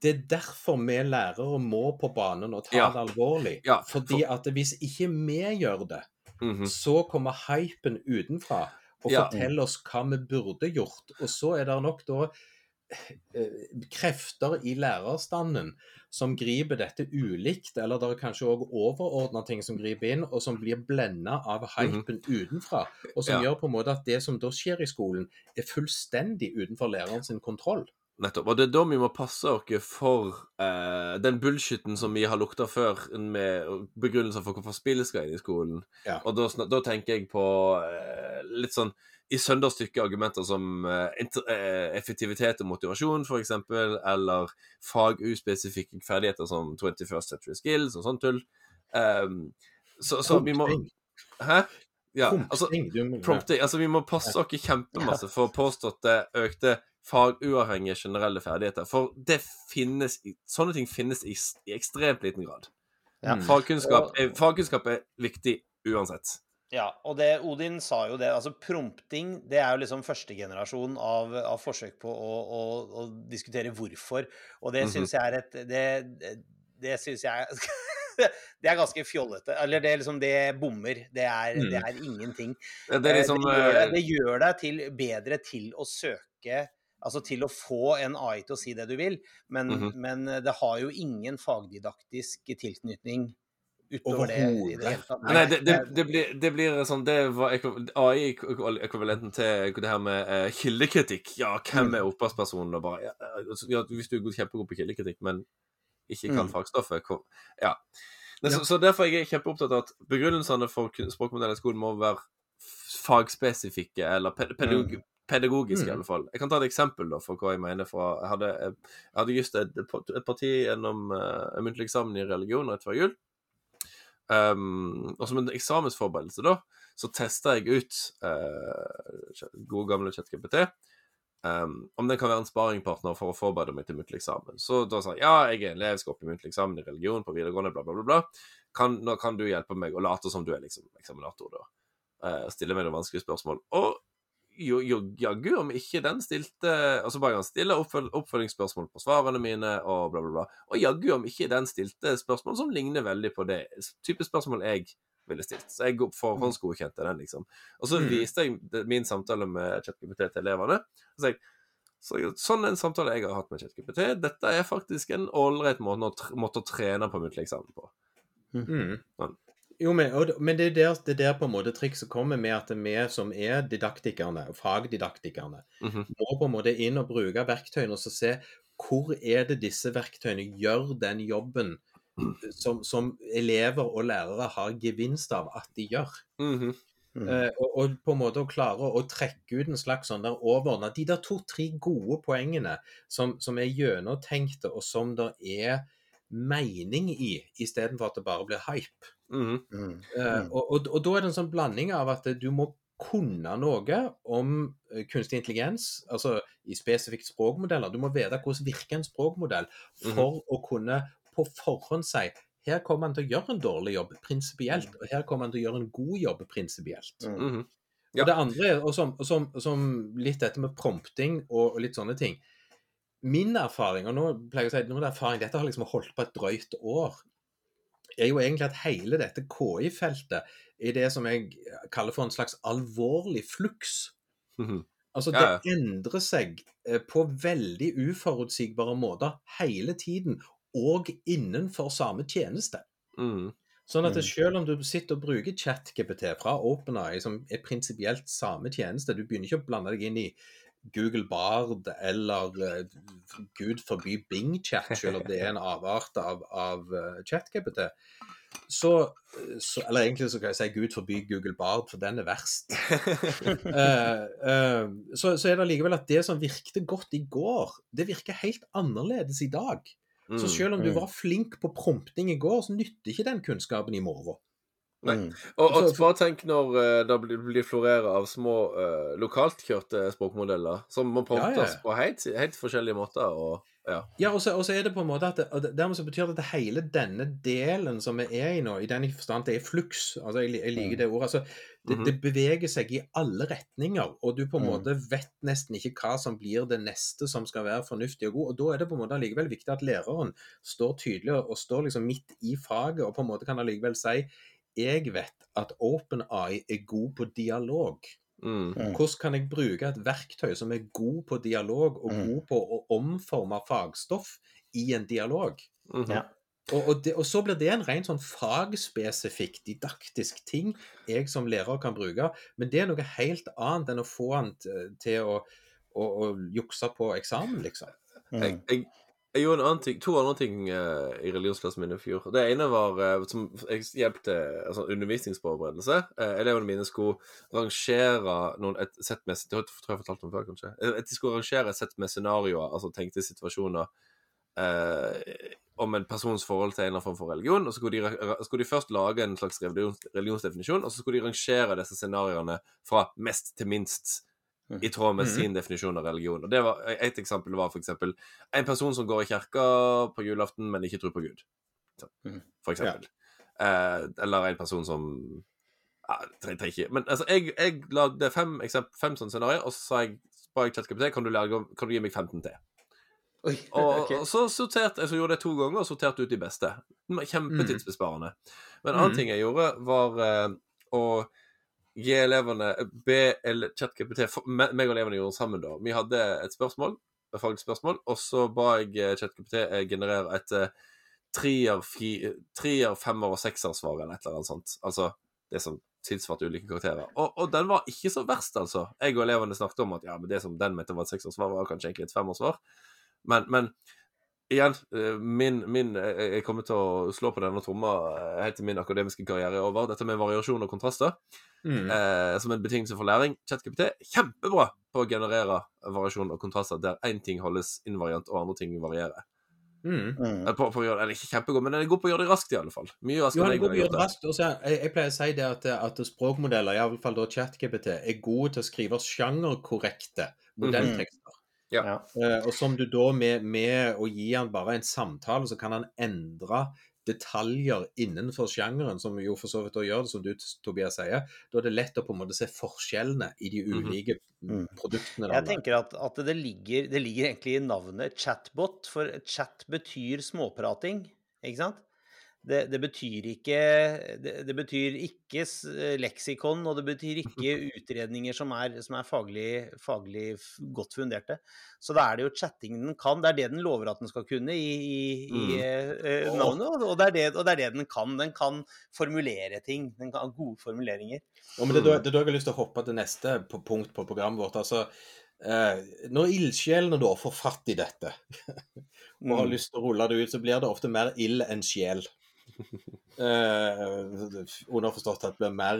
det er derfor vi lærere må på banen og ta Ja. det alvorlig. Ja, Fordi at hvis ikke vi gjør det, mhm. så kommer hypen utenfra og Ja. forteller oss hva vi burde gjort. Og så er det nok da krefter i lærerstanden som griper dette ulikt, eller det er kanskje òg overordna ting som griper inn, og som blir blenda av hypen utenfra. Og som Mhm. Ja. gjør på en måte at det som da skjer i skolen, er fullstendig utenfor læreren sin kontroll. Nettopp. Og det er da vi må passe oss for uh, den bullshitten som vi har lukta før, med begrunnelser for hvorfor spillet skal inn i skolen. Ja. Og da, da tenker jeg på uh, litt sånn i sønderstykket argumenter som uh, effektivitet og motivasjon, f.eks., eller faguspesifikke ferdigheter som 21st Century Skills og sånt tull. Um, så, så vi må Hæ? Ja, altså, prompting. Altså, vi må passe oss kjempemasse for påståtte økte faguavhengige generelle ferdigheter. For det finnes i, sånne ting finnes i, i ekstremt liten grad. Ja. Mm. Fagkunnskap er, fagkunnskap er viktig uansett. Ja, og det, Odin sa jo det. altså Prompting det er jo liksom første generasjon av, av forsøk på å, å, å diskutere hvorfor. Og det Mhm. syns jeg er et Det, det, det syns jeg Det er ganske fjollete. Eller det liksom Det bommer. Det er, Mm. det er ingenting. Det, det er Eh, liksom det, gjør eh, det gjør deg til, bedre til å søke Altså til å få en AI til å si det du vil, men, Mhm. men det har jo ingen fagdidaktisk tilknytning utover det i det Overhodet. Nei, det, det, det, blir, det blir sånn Det var AI-ekvivalenten til det her med uh, kildekritikk. Ja, hvem er opphavspersonen? Og bare ja, altså, ja, Hvis du er kjempegod på kildekritikk, men ikke kan Mm. fagstoffet Ja. Men Så, så derfor er jeg kjempeopptatt av at begrunnelsene for språkmodellen i skolen må være fagspesifikke, eller ped pedagog Mm. Pedagogiske, i Mm. alle fall. Jeg kan ta et eksempel da, for hva jeg mener. fra Jeg hadde, jeg hadde just et, et parti gjennom uh, muntlig eksamen i religion rett før jul. Um, og som en eksamensforberedelse, da, så testa jeg ut uh, gode, gamle ChatGPT. Um, om den kan være en sparingpartner for å forberede meg til muntlig eksamen. Så da sa jeg ja, jeg er en elev, skal opp i muntlig eksamen i religion på videregående, bla, bla, bla. bla. Kan, nå kan du hjelpe meg å late som du er liksom eksaminator, da. Uh, stille meg noen vanskelige spørsmål. Og jo, jo, jaggu om ikke den stilte Altså bare han stille oppføl oppfølgingsspørsmål på svarene mine, og bla, bla, bla. Og jaggu om ikke den stilte spørsmål som ligner veldig på det type spørsmål jeg ville stilt. Så jeg forhåndsgodkjente den, liksom. Og så Mm. viste jeg min samtale med ChatGPT til elevene. Og så jeg, så sånn en samtale jeg har hatt med ChatGPT, dette er faktisk en ålreit måte, å tr- måte å trene på muntlig eksamen på. Mm. Sånn. Jo, men, men det er der, det er der på en måte trikset kommer med at vi som er didaktikerne, fagdidaktikerne, Mhm. må på en måte inn og bruke verktøyene og så se hvor er det disse verktøyene gjør den jobben som, som elever og lærere har gevinst av at de gjør. Mhm. Mm. Uh, og, og på en måte å klare å trekke ut en slags sånn der overordna De der to-tre gode poengene som, som er gjennomtenkte, og som det er mening i, istedenfor at det bare blir hype. Mhm. Mm. Eh, Mm. og, og, og da er det en sånn blanding av at du må kunne noe om eh, kunstig intelligens, altså i spesifikt språkmodeller. Du må vite hvordan virker en språkmodell for å kunne på forhånd si her kommer han til å gjøre en dårlig jobb prinsipielt, og her kommer han til å gjøre en god jobb prinsipielt. Mm. Mhm. Ja. Og det andre, og som, som, som litt dette med prompting og, og litt sånne ting Min erfaring, og nå pleier jeg å si er erfaring, dette har liksom holdt på et drøyt år. Er jo egentlig at hele dette KI-feltet er det som jeg kaller for en slags alvorlig fluks. Mhm. Altså, Ja, ja. det endrer seg eh, på veldig uforutsigbare måter hele tiden, og innenfor samme tjeneste. Mm. Sånn at Mm. selv om du sitter og bruker ChatGPT fra OpenAI, som er prinsipielt samme tjeneste, du begynner ikke å blande deg inn i Google Bard eller eh, gud forby Bing Chat, selv om det er en avart av, av eh, ChatGPT. Så, så Eller egentlig så kan jeg si gud forby Google Bard, for den er verst. uh, eh, så, så er det likevel at det som virkte godt i går, det virker helt annerledes i dag. Mm. Så selv om du Mm. var flink på prompting i går, så nytter ikke den kunnskapen i morgen. Nei. Mm. Og, og bare tenk når uh, det blir, florerer av små uh, lokalt kjørte språkmodeller som må promptes Ja, ja. på helt, helt forskjellige måter. Og, ja. Ja, og så, er det på en måte at det, Dermed så betyr det at hele denne delen som vi er i nå, i den forstand det er fluks altså Jeg, jeg liker det ordet. altså det, Mhm. det beveger seg i alle retninger, og du på en Mm. måte vet nesten ikke hva som blir det neste som skal være fornuftig og god. og Da er det på en måte allikevel viktig at læreren står tydelig og, og står liksom midt i faget, og på en måte kan allikevel si jeg vet at OpenEye er god på dialog. Mm. Mm. Hvordan kan jeg bruke et verktøy som er god på dialog, og Mm. god på å omforme fagstoff i en dialog? Mhm. Ja. Og, og, det, og så blir det en rent sånn fagspesifikk, didaktisk ting jeg som lærer kan bruke. Men det er noe helt annet enn å få han til å, å, å jukse på eksamen, liksom. Mm. jeg, jeg gjorde en annen ting, to andre ting uh, i religionsklassen min i fjor. Det ene var uh, som jeg hjelp til altså, undervisningsforberedelse. Uh, elevene mine skulle rangere noen, et sett med Det tror jeg jeg fortalte om før, kanskje. Eh, At de skulle rangere et sett med scenarioer, altså tenkte situasjoner eh, om en persons forhold til en eller annen form for religion. og Så skulle de, skulle de først lage en slags religions, religionsdefinisjon, og så skulle de rangere disse scenarioene fra mest til minst. I tråd med Mhm. sin definisjon av religion. Og det var, Et eksempel var eksempel en person som går i kirka på julaften, men ikke tror på Gud. Så, Mhm. For eksempel. Eh, eller en person som ja, tre, tre, ikke. Men altså, jeg, jeg lagde fem, eksempel, fem sånne scenarioer, og så sa jeg ba jeg ChatGPT kan, du lage- kan du gi meg 15 til. Oi, Og, okay. og så sorterte jeg så gjorde det to ganger og sorterte ut de beste. Kjempetidsbesparende. Men en annen mm. ting jeg gjorde, var eh, å gi elevene Be ele- ChatGPT Meg og elevene gjorde sammen, da. Vi hadde et spørsmål, et faglig spørsmål, og så ba jeg eh, ChatGPT eh, generere et treer, femmer og sekser-svar eller et eller annet sånt. Altså det som tilsvarte ulike karakterer. Og, og den var ikke så verst, altså. Jeg og elevene snakket om at ja, men det som den mente var et seksersvar, var kanskje egentlig et femersvar. Men, men igjen, eh, min, min eh, Jeg kommer til å slå på denne tromma eh, helt til min akademiske karriere er over. Dette med variasjon og kontraster Mm. eh, som en betingelse for læring. ChatGPT er kjempebra på å generere variasjon og kontraster der én ting holdes invariant og andre ting varierer. Mm. Mm. Eh, På, på å gjøre, eller ikke kjempegod, men den er god på å gjøre det raskt, i alle fall. Mye raskere enn jeg ville gjort det. raskt. også, Jeg, jeg pleier å si det at, at språkmodeller, iallfall da ChatGPT, er gode til å skrive sjangerkorrekte modelltekster. Ja. Eh, og som du da med, med å gi han bare en samtale, så kan han endre detaljer innenfor sjangeren, som jo for så vidt gjør det, som du Tobias sier. Da er det lett å på en måte se forskjellene i de Mhm. ulike Mm. produktene. Jeg tenker at, at det, ligger, det ligger egentlig i navnet chatbot, for chat betyr småprating, ikke sant? Det, det betyr ikke det, det betyr ikke leksikon, og det betyr ikke utredninger som er, som er faglig, faglig godt funderte. Så da er det jo chatting den kan. Det er det den lover at den skal kunne i, i, i Mm. eh, eh, navnet, og- og det, er det, og det er det den kan. Den kan formulere ting. Den kan ha gode formuleringer. Ja, men det, er da, jeg har lyst til å hoppe til neste på- punkt på programmet vårt. altså eh, Når ildsjelene da får fatt i dette og har Mm. lyst til å rulle det ut, så blir det ofte mer ild enn sjel. Eh, underforstått at det blir mer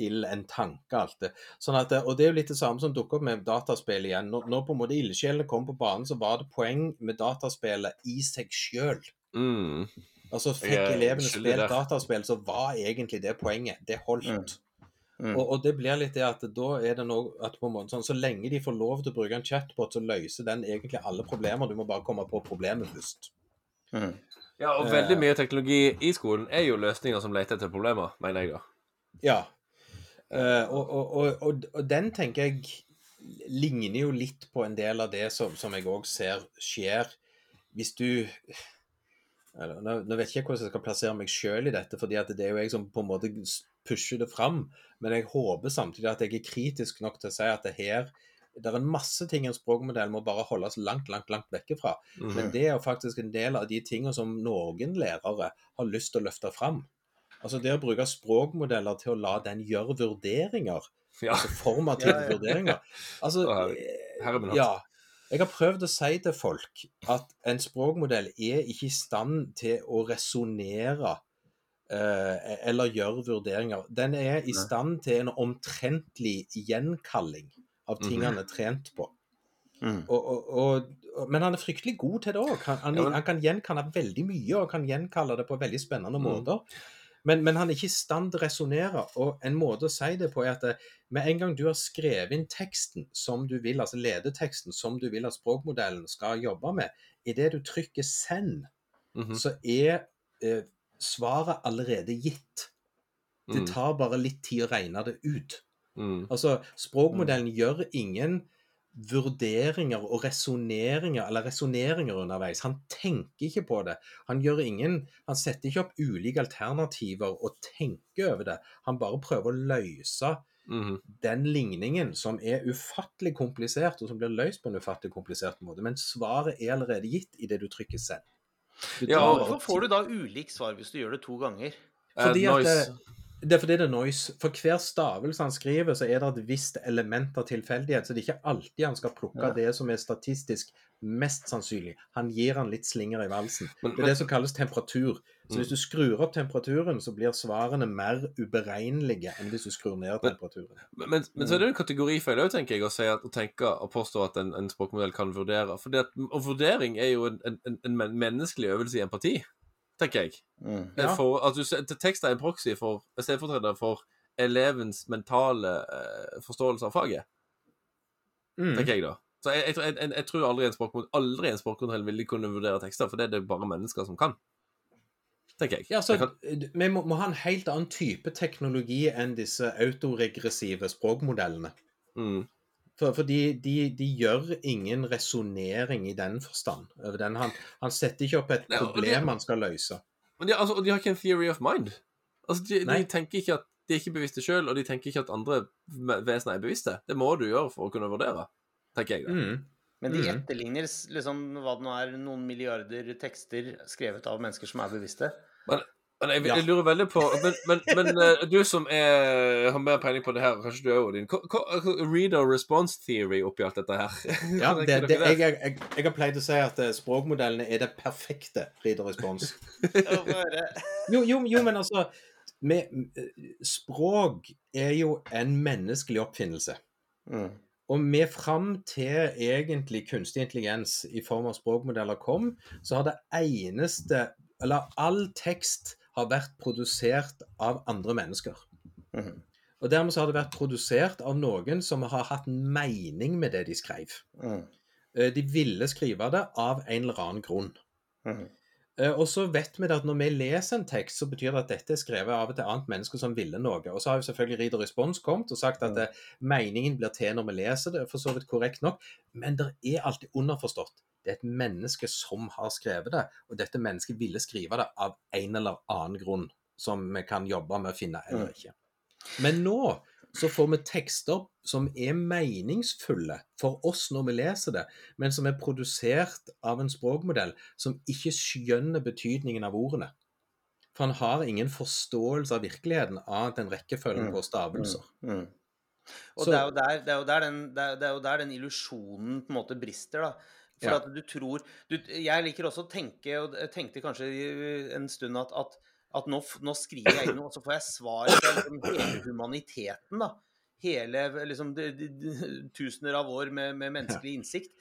ild enn tanke, alt det. Sånn at, og det er jo litt det samme som dukker opp med dataspill igjen. Når, når på en måte ildsjelene kom på banen, så var det poeng med dataspillet i seg sjøl. Mm. Altså fikk jeg, elevene spille dataspill, så var egentlig det poenget. Det holdt. Mm. Mm. Og, og det blir litt det at da er det noe at på en måte sånn, Så lenge de får lov til å bruke en chatbot, så løser den egentlig alle problemer. Du må bare komme på problemet først. Mm. Ja, og veldig mye teknologi i skolen er jo løsninger som leter etter problemer, mener jeg da. Ja. Eh, og, og, og, og, den tenker jeg ligner jo litt på en del av det som, som jeg òg ser skjer hvis du eller, nå, vet ikke jeg hvordan jeg skal plassere meg sjøl i dette, fordi det er jo jeg som på en måte pusher det fram. Men jeg håper samtidig at jeg er kritisk nok til å si at det her det er en masse ting en språkmodell må bare holdes langt, langt, langt vekke fra. Mhm. Men det er faktisk en del av de tingene som noen lærere har lyst til å løfte fram. Altså det å bruke språkmodeller til å la den gjøre vurderinger, Ja. altså formative Ja, ja. vurderinger. Altså, her, her herre ja. Jeg har prøvd å si til folk at en språkmodell er ikke i stand til å resonnere eh, eller gjøre vurderinger. Den er i stand til en omtrentlig gjenkalling av ting Mhm. han er trent på. Mm. Og, og, og, men han er fryktelig god til det òg. Han, han, Ja, han kan gjenkalle veldig mye og kan gjenkalle det på veldig spennende Mm. måter. Men, men han er ikke i stand til å resonnere. Og en måte å si det på er at det, med en gang du har skrevet inn teksten som du vil, altså ledeteksten som du vil at språkmodellen skal jobbe med, idet du trykker 'send', Mhm. så er eh, svaret allerede gitt. Det Mm. tar bare litt tid å regne det ut. Mm. Altså, språkmodellen gjør ingen vurderinger og resonneringer eller resonneringer underveis. Han tenker ikke på det. Han gjør ingen Han setter ikke opp ulike alternativer og tenker over det. Han bare prøver å løse mm. den ligningen som er ufattelig komplisert, og som blir løst på en ufattelig komplisert måte. Men svaret er allerede gitt i det du trykker selv. Du Ja, Hvorfor får du da ulikt svar hvis du gjør det to ganger? Fordi Eh, at. Det, er fordi det er noise. For hver stavelse han skriver, så er det et visst element av tilfeldighet. Så det er ikke alltid han skal plukke Ja. det som er statistisk mest sannsynlig. Han gir han litt slinger i valsen. Men- Det er det som kalles temperatur. Så Mm. hvis du skrur opp temperaturen, så blir svarene mer uberegnelige enn hvis du skrur ned temperaturen. Men, men, men så er det en kategorifeil òg, tenker jeg, å, si at, å tenke og påstå at en, en språkmodell kan vurdere. For det at, og vurdering er jo en, en, en menneskelig øvelse i empati, tenker jeg. Mm. Ja. For at du, tekst er en proxy for stedfortreder for elevens mentale uh, forståelse av faget, Mm. tenker jeg da. Så jeg, jeg, tror- jeg, jeg, tror aldri en språkkontroll aldri en språkmodell ville kunne vurdere tekster, for det er det bare mennesker som kan. Tenker jeg. Ja, så Jeg kan, Vi må, må ha en helt annen type teknologi enn disse autoregressive språkmodellene. mm, For, for de, de, de gjør ingen resonnering i den forstand. Den. Han, han setter ikke opp et Nei, problem han skal løse. Og de, altså, og de har ikke en theory of mind. Altså, de, de tenker ikke at de er ikke bevisste sjøl, og de tenker ikke at andre vesener er bevisste. Det må du gjøre for å kunne vurdere, tenker jeg. da. Mm. Men de Mhm. etterligner liksom hva det nå er, noen milliarder tekster skrevet av mennesker som er bevisste. Men jeg, Ja. jeg lurer veldig på Men, men, men eh, du som er, har mer peiling på det her, kanskje du er Odin Reader response theory oppi alt dette her? Ja, det, det, jeg, jeg, jeg har pleid å si at eh, språkmodellene er det perfekte reader response. Jo, jo, jo men altså med, Språk er jo en menneskelig oppfinnelse. Mm. Og med fram til egentlig kunstig intelligens i form av språkmodeller kom, så har det eneste Eller all tekst har vært produsert av andre mennesker. Mhm. Og dermed så har det vært produsert av noen som har hatt mening med det de skrev. Mm. De ville skrive det av en eller annen grunn. Eh, Og så vet vi at når vi leser en tekst, så betyr det at dette er skrevet av et annet menneske som ville noe. Og så har jo selvfølgelig Reader Respons kommet og sagt at mm. meningen blir til når vi leser det, for så vidt korrekt nok, men det er alltid underforstått. Det er et menneske som har skrevet det, og dette mennesket ville skrive det av en eller annen grunn, som vi kan jobbe med å finne eller ikke. Men nå så får vi tekster som er meningsfulle for oss når vi leser det, men som er produsert av en språkmodell som ikke skjønner betydningen av ordene. For han har ingen forståelse av virkeligheten annet enn rekkefølgen Mm. på stavelser. Mm. Og det, er jo der, det, er der den, det, er, det er jo der den illusjonen på en måte brister, da. For Ja. at du tror du, Jeg liker også å tenke, og tenkte kanskje en stund at, at, at nå, nå skriver jeg inn noe, og så får jeg svar på liksom hele humaniteten, da. Hele liksom de, de, de, tusener av år med, med menneskelig innsikt.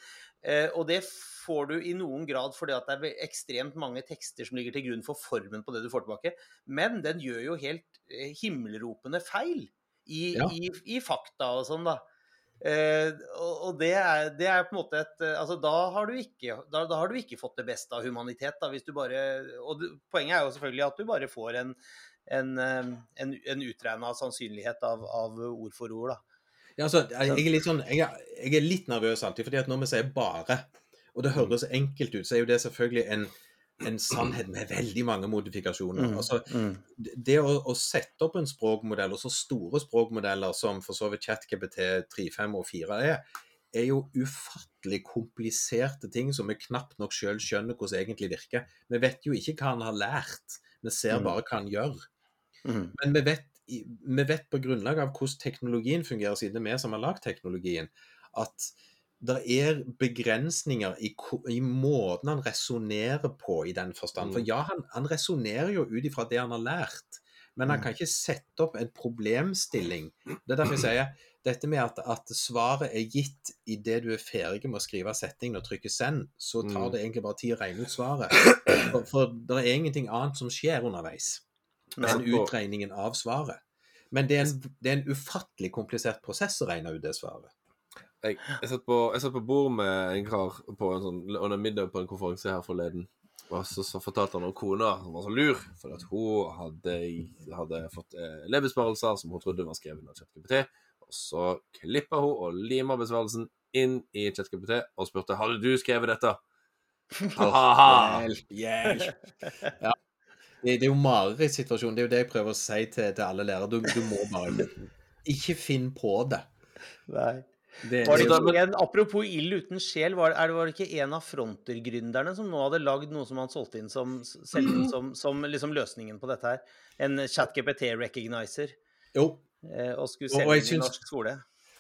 Eh, og det får du i noen grad fordi at det er ekstremt mange tekster som ligger til grunn for formen på det du får tilbake. Men den gjør jo helt eh, himmelropende feil i, Ja. i, i fakta og sånn, da. Eh, og det, er, det er på en måte et eh, Altså, da har du ikke, da, da har du ikke fått det beste av humanitet, da, hvis du bare Og poenget er jo selvfølgelig at du bare får en, en, eh, en, en utregna sannsynlighet av, av ord for ord, da. Ja, altså, jeg, er litt sånn, jeg, er, jeg er litt nervøs alltid, fordi at når vi sier 'bare', og det høres enkelt ut, så er jo det selvfølgelig en en sannhet med veldig mange modifikasjoner. Mm, Altså, mm. det å, å sette opp en språkmodell, og så store språkmodeller som for så vidt ChatGPT 3.5 og 4 er, er jo ufattelig kompliserte ting som vi knapt nok sjøl skjønner hvordan egentlig virker. Vi vet jo ikke hva han har lært, vi ser Mm. bare hva han gjør. Men vi vet, vi vet på grunnlag av hvordan teknologien fungerer, siden det er vi som har lagd teknologien, at det er begrensninger i, i måten han resonnerer på i den forstand. For Mm. ja, han, han resonnerer jo ut ifra det han har lært, men han Mm. kan ikke sette opp en problemstilling. Det er derfor jeg sier dette med at, at svaret er gitt idet du er ferdig med å skrive setningen og trykke 'send', så tar Mm. det egentlig bare tid å regne ut svaret. For, for det er ingenting annet som skjer underveis enn utregningen av svaret. Men det er, en, det er en ufattelig komplisert prosess å regne ut det svaret. Jeg, jeg satt på, jeg satt på bord med en kar på en sånn, under middag på en konferanse her forleden. Og så, så fortalte han om kona som var så lur, for at hun hadde, hadde fått eh, elevbesvarelser som hun trodde var skrevet av ChatGPT. Og så klippa hun og lima besvarelsen inn i ChatGPT og spurte hadde du skrevet dette. Ha-ha! Hjelp, hjelp. Ja. Det, det er jo marerittsituasjonen. Det er jo det jeg prøver å si til, til alle lærere. Du, du må bare ikke finn på det. Nei. Det, Var det ikke en, apropos ild uten sjel, var, er det, var det ikke en av frontergründerne som nå hadde lagd noe som han solgte inn som, selv som, som liksom løsningen på dette her? En ChatGPT-recognizer. jo. Eh, og skulle Og- og selge jeg den i syns- norsk skole.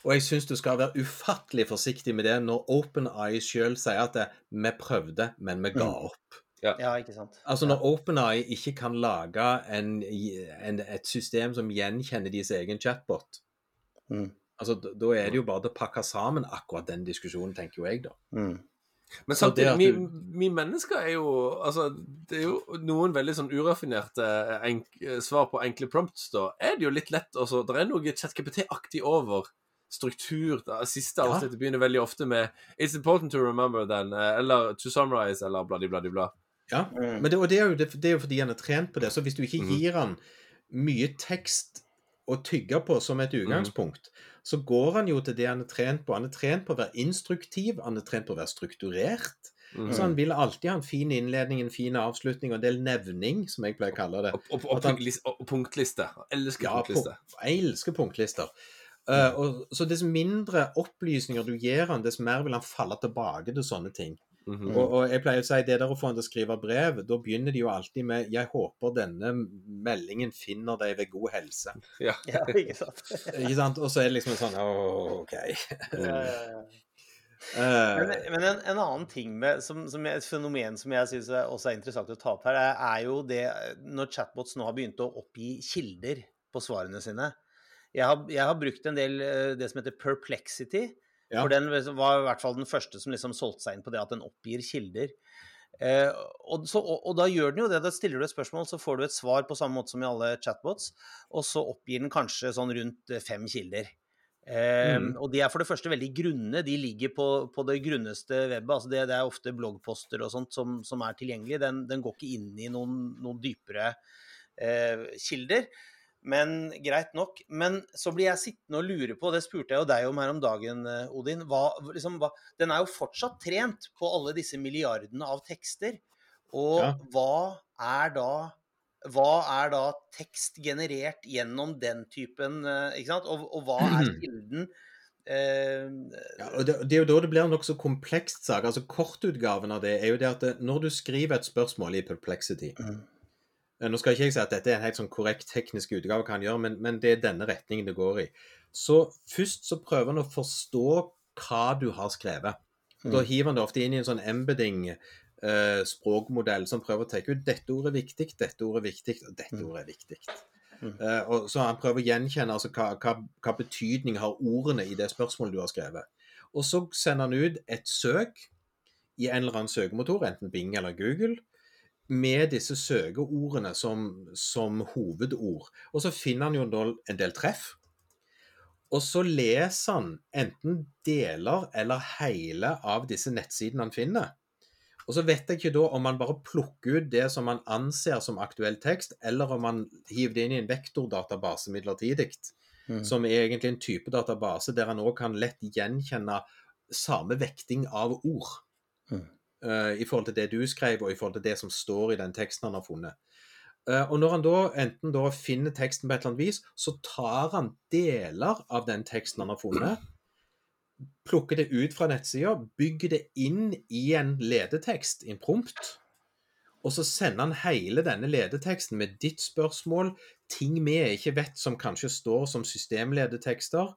Og jeg syns du skal være ufattelig forsiktig med det når OpenEye sjøl sier at det, vi prøvde, men vi ga Mm. opp. Ja, ikke sant. Altså Når OpenEye ikke kan lage en, en, et system som gjenkjenner deres egen chatbot, Mm. Altså da er det jo bare å pakke sammen akkurat den diskusjonen, tenker jo jeg, da. Mm. Men samtidig, vi, vi mennesker er jo Altså, det er jo noen veldig sånn uraffinerte enk, svar på enkle prompts, da. Er det jo litt lett altså, Det er noe ChatGPT-aktig over struktur. Da. Siste Ja. avsnittet begynner veldig ofte med 'It's important to remember then', eller 'to summarize', eller bla, bla, bla. Ja, Mm. men det, og det er, jo, det, det er jo fordi han er trent på det. Så hvis du ikke Mhm. gir han mye tekst å tygge på som et utgangspunkt, så går han jo til det han er trent på. Han er trent på å være instruktiv, han er trent på å være strukturert. Mm. Så han vil alltid ha en fin innledning, en fin avslutning og en del nevning, som jeg pleier å kalle det. Og, og, og, han- og punktliste. Jeg elsker Ja, punktliste. Jeg elsker punktlister. Uh, og, så dess mindre opplysninger du gir han, dess mer vil han falle tilbake til sånne ting. Mhm. Og, og jeg pleier å si det der å få han til å skrive brev, da begynner de jo alltid med 'Jeg håper denne meldingen finner deg ved god helse'. Ja. Ja, ikke sant. Ikke sant? Og så er det liksom sånn Å, OK. Ja, ja, ja. Eh, Men, men en, en annen ting med, som, som et fenomen som jeg syns også er interessant å ta opp her, er, er jo det når chatbots nå har begynt å oppgi kilder på svarene sine. Jeg har, jeg har brukt en del eh, det som heter perplexity. Ja. For den var i hvert fall den første som liksom solgte seg inn på det at den oppgir kilder. Eh, og, så, og, og da gjør den jo det. Da stiller du et spørsmål, så får du et svar på samme måte som i alle chatbots. Og så oppgir den kanskje sånn rundt eh, fem kilder. Eh, Mm. Og de er for det første veldig grunne. De ligger på, på det grunneste webbet. altså det, det er ofte bloggposter og sånt som, som er tilgjengelig. Den, den går ikke inn i noen, noen dypere eh, kilder. Men greit nok. Men så blir jeg sittende og lure på, det spurte jeg jo deg om her om dagen, eh, Odin. Hva, liksom, hva, den er jo fortsatt trent på alle disse milliardene av tekster. Og Ja. hva er da hva er da tekst generert gjennom den typen eh, Ikke sant? Og, og hva er kilden? Uh, Ja, og det, det er jo da det blir en nokså komplekst sak. altså Kortutgaven av det er jo det at det, når du skriver et spørsmål i Perplexity Mm. Eh, Nå skal ikke jeg si at dette er en helt sånn korrekt teknisk utgave, kan gjøre, men, men det er denne retningen det går i. Så først så prøver han å forstå hva du har skrevet. Da Mm. hiver han det ofte inn i en sånn embedding eh, språkmodell som prøver å tenke ut dette ordet er viktig, dette ordet er viktig, og dette Mm. ordet er viktig. Mm. Eh, og så han prøver å gjenkjenne altså, hva, hva, hva betydning har ordene i det spørsmålet du har skrevet. Og så sender han ut et søk i en eller annen søkemotor, enten Bing eller Google, med disse søkeordene som, som hovedord. Og så finner han jo en del treff. Og så leser han enten deler eller hele av disse nettsidene han finner. Og så vet jeg ikke da om han bare plukker ut det som han anser som aktuell tekst, eller om han hiver det inn i en vektordatabase midlertidig, Mm. som er egentlig en type database der han òg kan lett gjenkjenne samme vekting av ord. Mm. Eh, i forhold til det du skrev, og i forhold til det som står i den teksten han har funnet. Eh, og når han da enten da finner teksten på et eller annet vis, så tar han deler av den teksten han har funnet, plukker det ut fra nettsida, bygger det inn i en ledetekst, en prompt, og så sender han hele denne ledeteksten med ditt spørsmål, ting vi ikke vet som kanskje står som systemledetekster,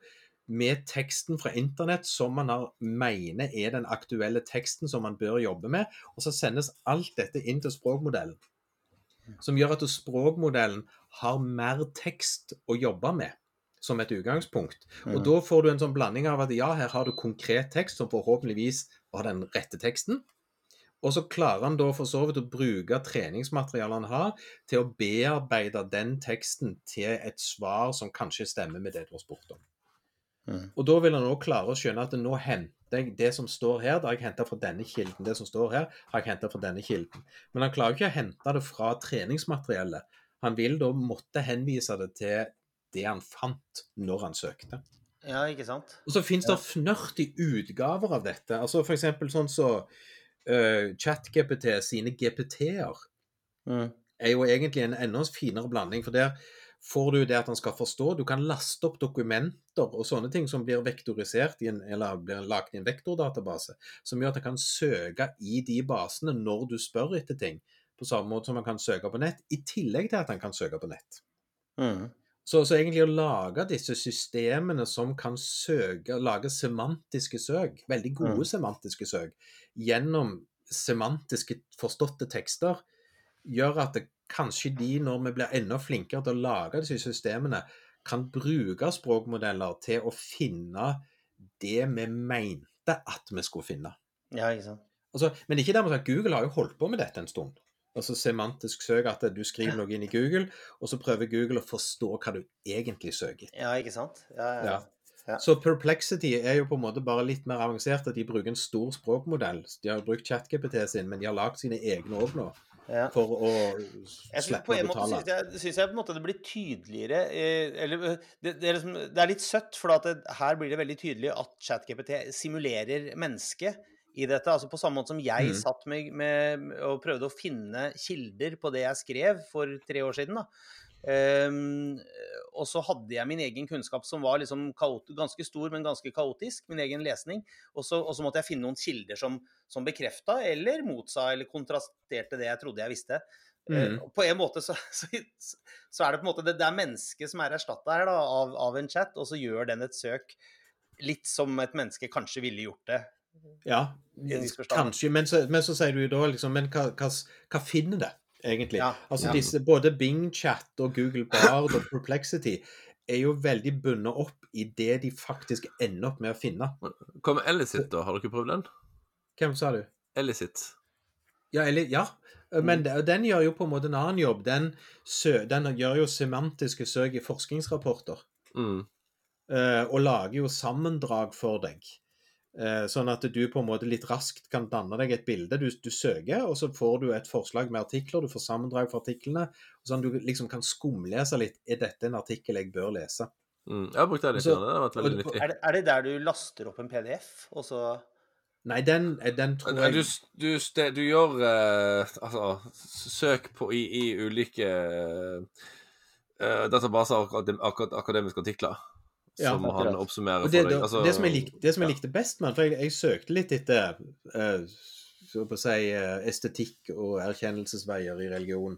med teksten fra internett som man har, mener er den aktuelle teksten som man bør jobbe med. Og så sendes alt dette inn til språkmodellen. Som gjør at språkmodellen har mer tekst å jobbe med som et utgangspunkt. Og Mm. da får du en sånn blanding av at ja, her har du konkret tekst som forhåpentligvis var den rette teksten. Og så klarer han da for så vidt å bruke treningsmaterialet han har, til å bearbeide den teksten til et svar som kanskje stemmer med det du har spurt om. Mm. Og da vil han òg klare å skjønne at nå henter jeg det som står her, det har jeg henta fra denne kilden. Det som står her, har jeg henta fra denne kilden. Men han klarer ikke å hente det fra treningsmateriellet. Han vil da måtte henvise det til det han fant når han søkte. Ja, ikke sant? Og så finnes det fnørtige utgaver av dette. Altså for eksempel sånn så uh, ChatGPT sine GPT-er Mm. er jo egentlig en enda finere blanding. For der får du det at han skal forstå. Du kan laste opp dokumenter og sånne ting som blir vektorisert i en, eller blir lagt i en vektordatabase. Som gjør at han kan søke i de basene når du spør etter ting. På samme måte som han kan søke på nett, i tillegg til at han kan søke på nett. Mm. Så, så egentlig å lage disse systemene som kan søke, lage semantiske søk, veldig gode Mm. semantiske søk, gjennom semantiske forståtte tekster, gjør at det, kanskje de, når vi blir enda flinkere til å lage disse systemene, kan bruke språkmodeller til å finne det vi mente at vi skulle finne. Ja, ikke sant. Altså, men ikke dermed at Google har jo holdt på med dette en stund. Altså semantisk søk, at du skriver noe inn i Google, og så prøver Google å forstå hva du egentlig søker etter. Ja, ikke sant? Ja, ja. Ja. Ja. Så Perplexity er jo på en måte bare litt mer avansert. at De bruker en stor språkmodell. De har brukt ChatGPT sin, men de har lagd sine egne òg nå. Ja. For å slippe å betale. måte jeg syns jeg, på en måte det blir tydeligere eh, Eller eh, det, det, er liksom, det er litt søtt, for at det, her blir det veldig tydelig at ChatGPT simulerer mennesket i dette. Altså På samme måte som jeg mm. satt med, med og prøvde å finne kilder på det jeg skrev for tre år siden. da. Ehm, og så hadde jeg min egen kunnskap som var liksom ganske stor, men ganske kaotisk. Min egen lesning. Og så, måtte jeg finne noen kilder som, som bekrefta eller motsa eller kontrasterte det jeg trodde jeg visste. Mm. Uh, på en måte så, så, så er det på en måte det, det er mennesket som er erstatta her da, av, av en chat, og så gjør den et søk litt som et menneske kanskje ville gjort det. Ja, kanskje. Men så, men så sier du jo da liksom Men hva, hva, hva finner det, egentlig? Ja, altså disse, Både Bing Chat og Google Bard og Perplexity er jo veldig bundet opp i det de faktisk ender opp med å finne. Hva med Elicit, da? Har dere prøvd den? Hvem sa du? Elicit. Ja, eller, ja. Men den gjør jo på en måte en annen jobb. Den, sø, den gjør jo semantiske søk i forskningsrapporter. Mm. eh, og lager jo sammendrag for deg. Eh, sånn at du på en måte litt raskt kan danne deg et bilde. Du, du søker, og så får du et forslag med artikler. Du får sammendrag for artiklene. Sånn at du liksom kan skumlese litt. Er dette en artikkel jeg bør lese? Mm. Jeg har brukt det litt. Så, det har vært veldig nyttig. Er det, er det der du laster opp en PDF, og så Nei, den, den tror jeg Du, du, du gjør uh, altså, søk på, i, i ulike uh, databaser akademiske artikler Ja, som han oppsummerer det, for deg. det, Altså, det som jeg, likte, det som jeg likte best med for jeg, jeg søkte litt etter uh, så på å si, uh, estetikk og erkjennelsesveier i religion.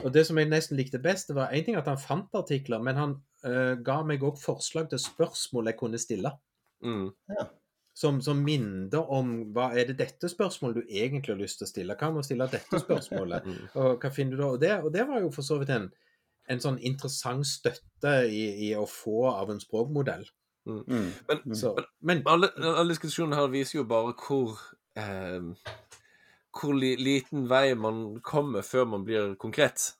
Og det som jeg nesten likte best, det var én ting at han fant artikler, men han uh, ga meg òg forslag til spørsmål jeg kunne stille. Mm. Som, som minner om hva er det dette spørsmålet du egentlig har lyst til å stille? Hva med å stille dette spørsmålet? Mm. Og hva finner du da? Og det, og det var jo for så vidt en, en sånn interessant støtte i, i å få av en språkmodell. mm. Så, men Alle, alle diskusjonene her viser jo bare hvor eh, hvor li, liten vei man kommer før man blir konkret.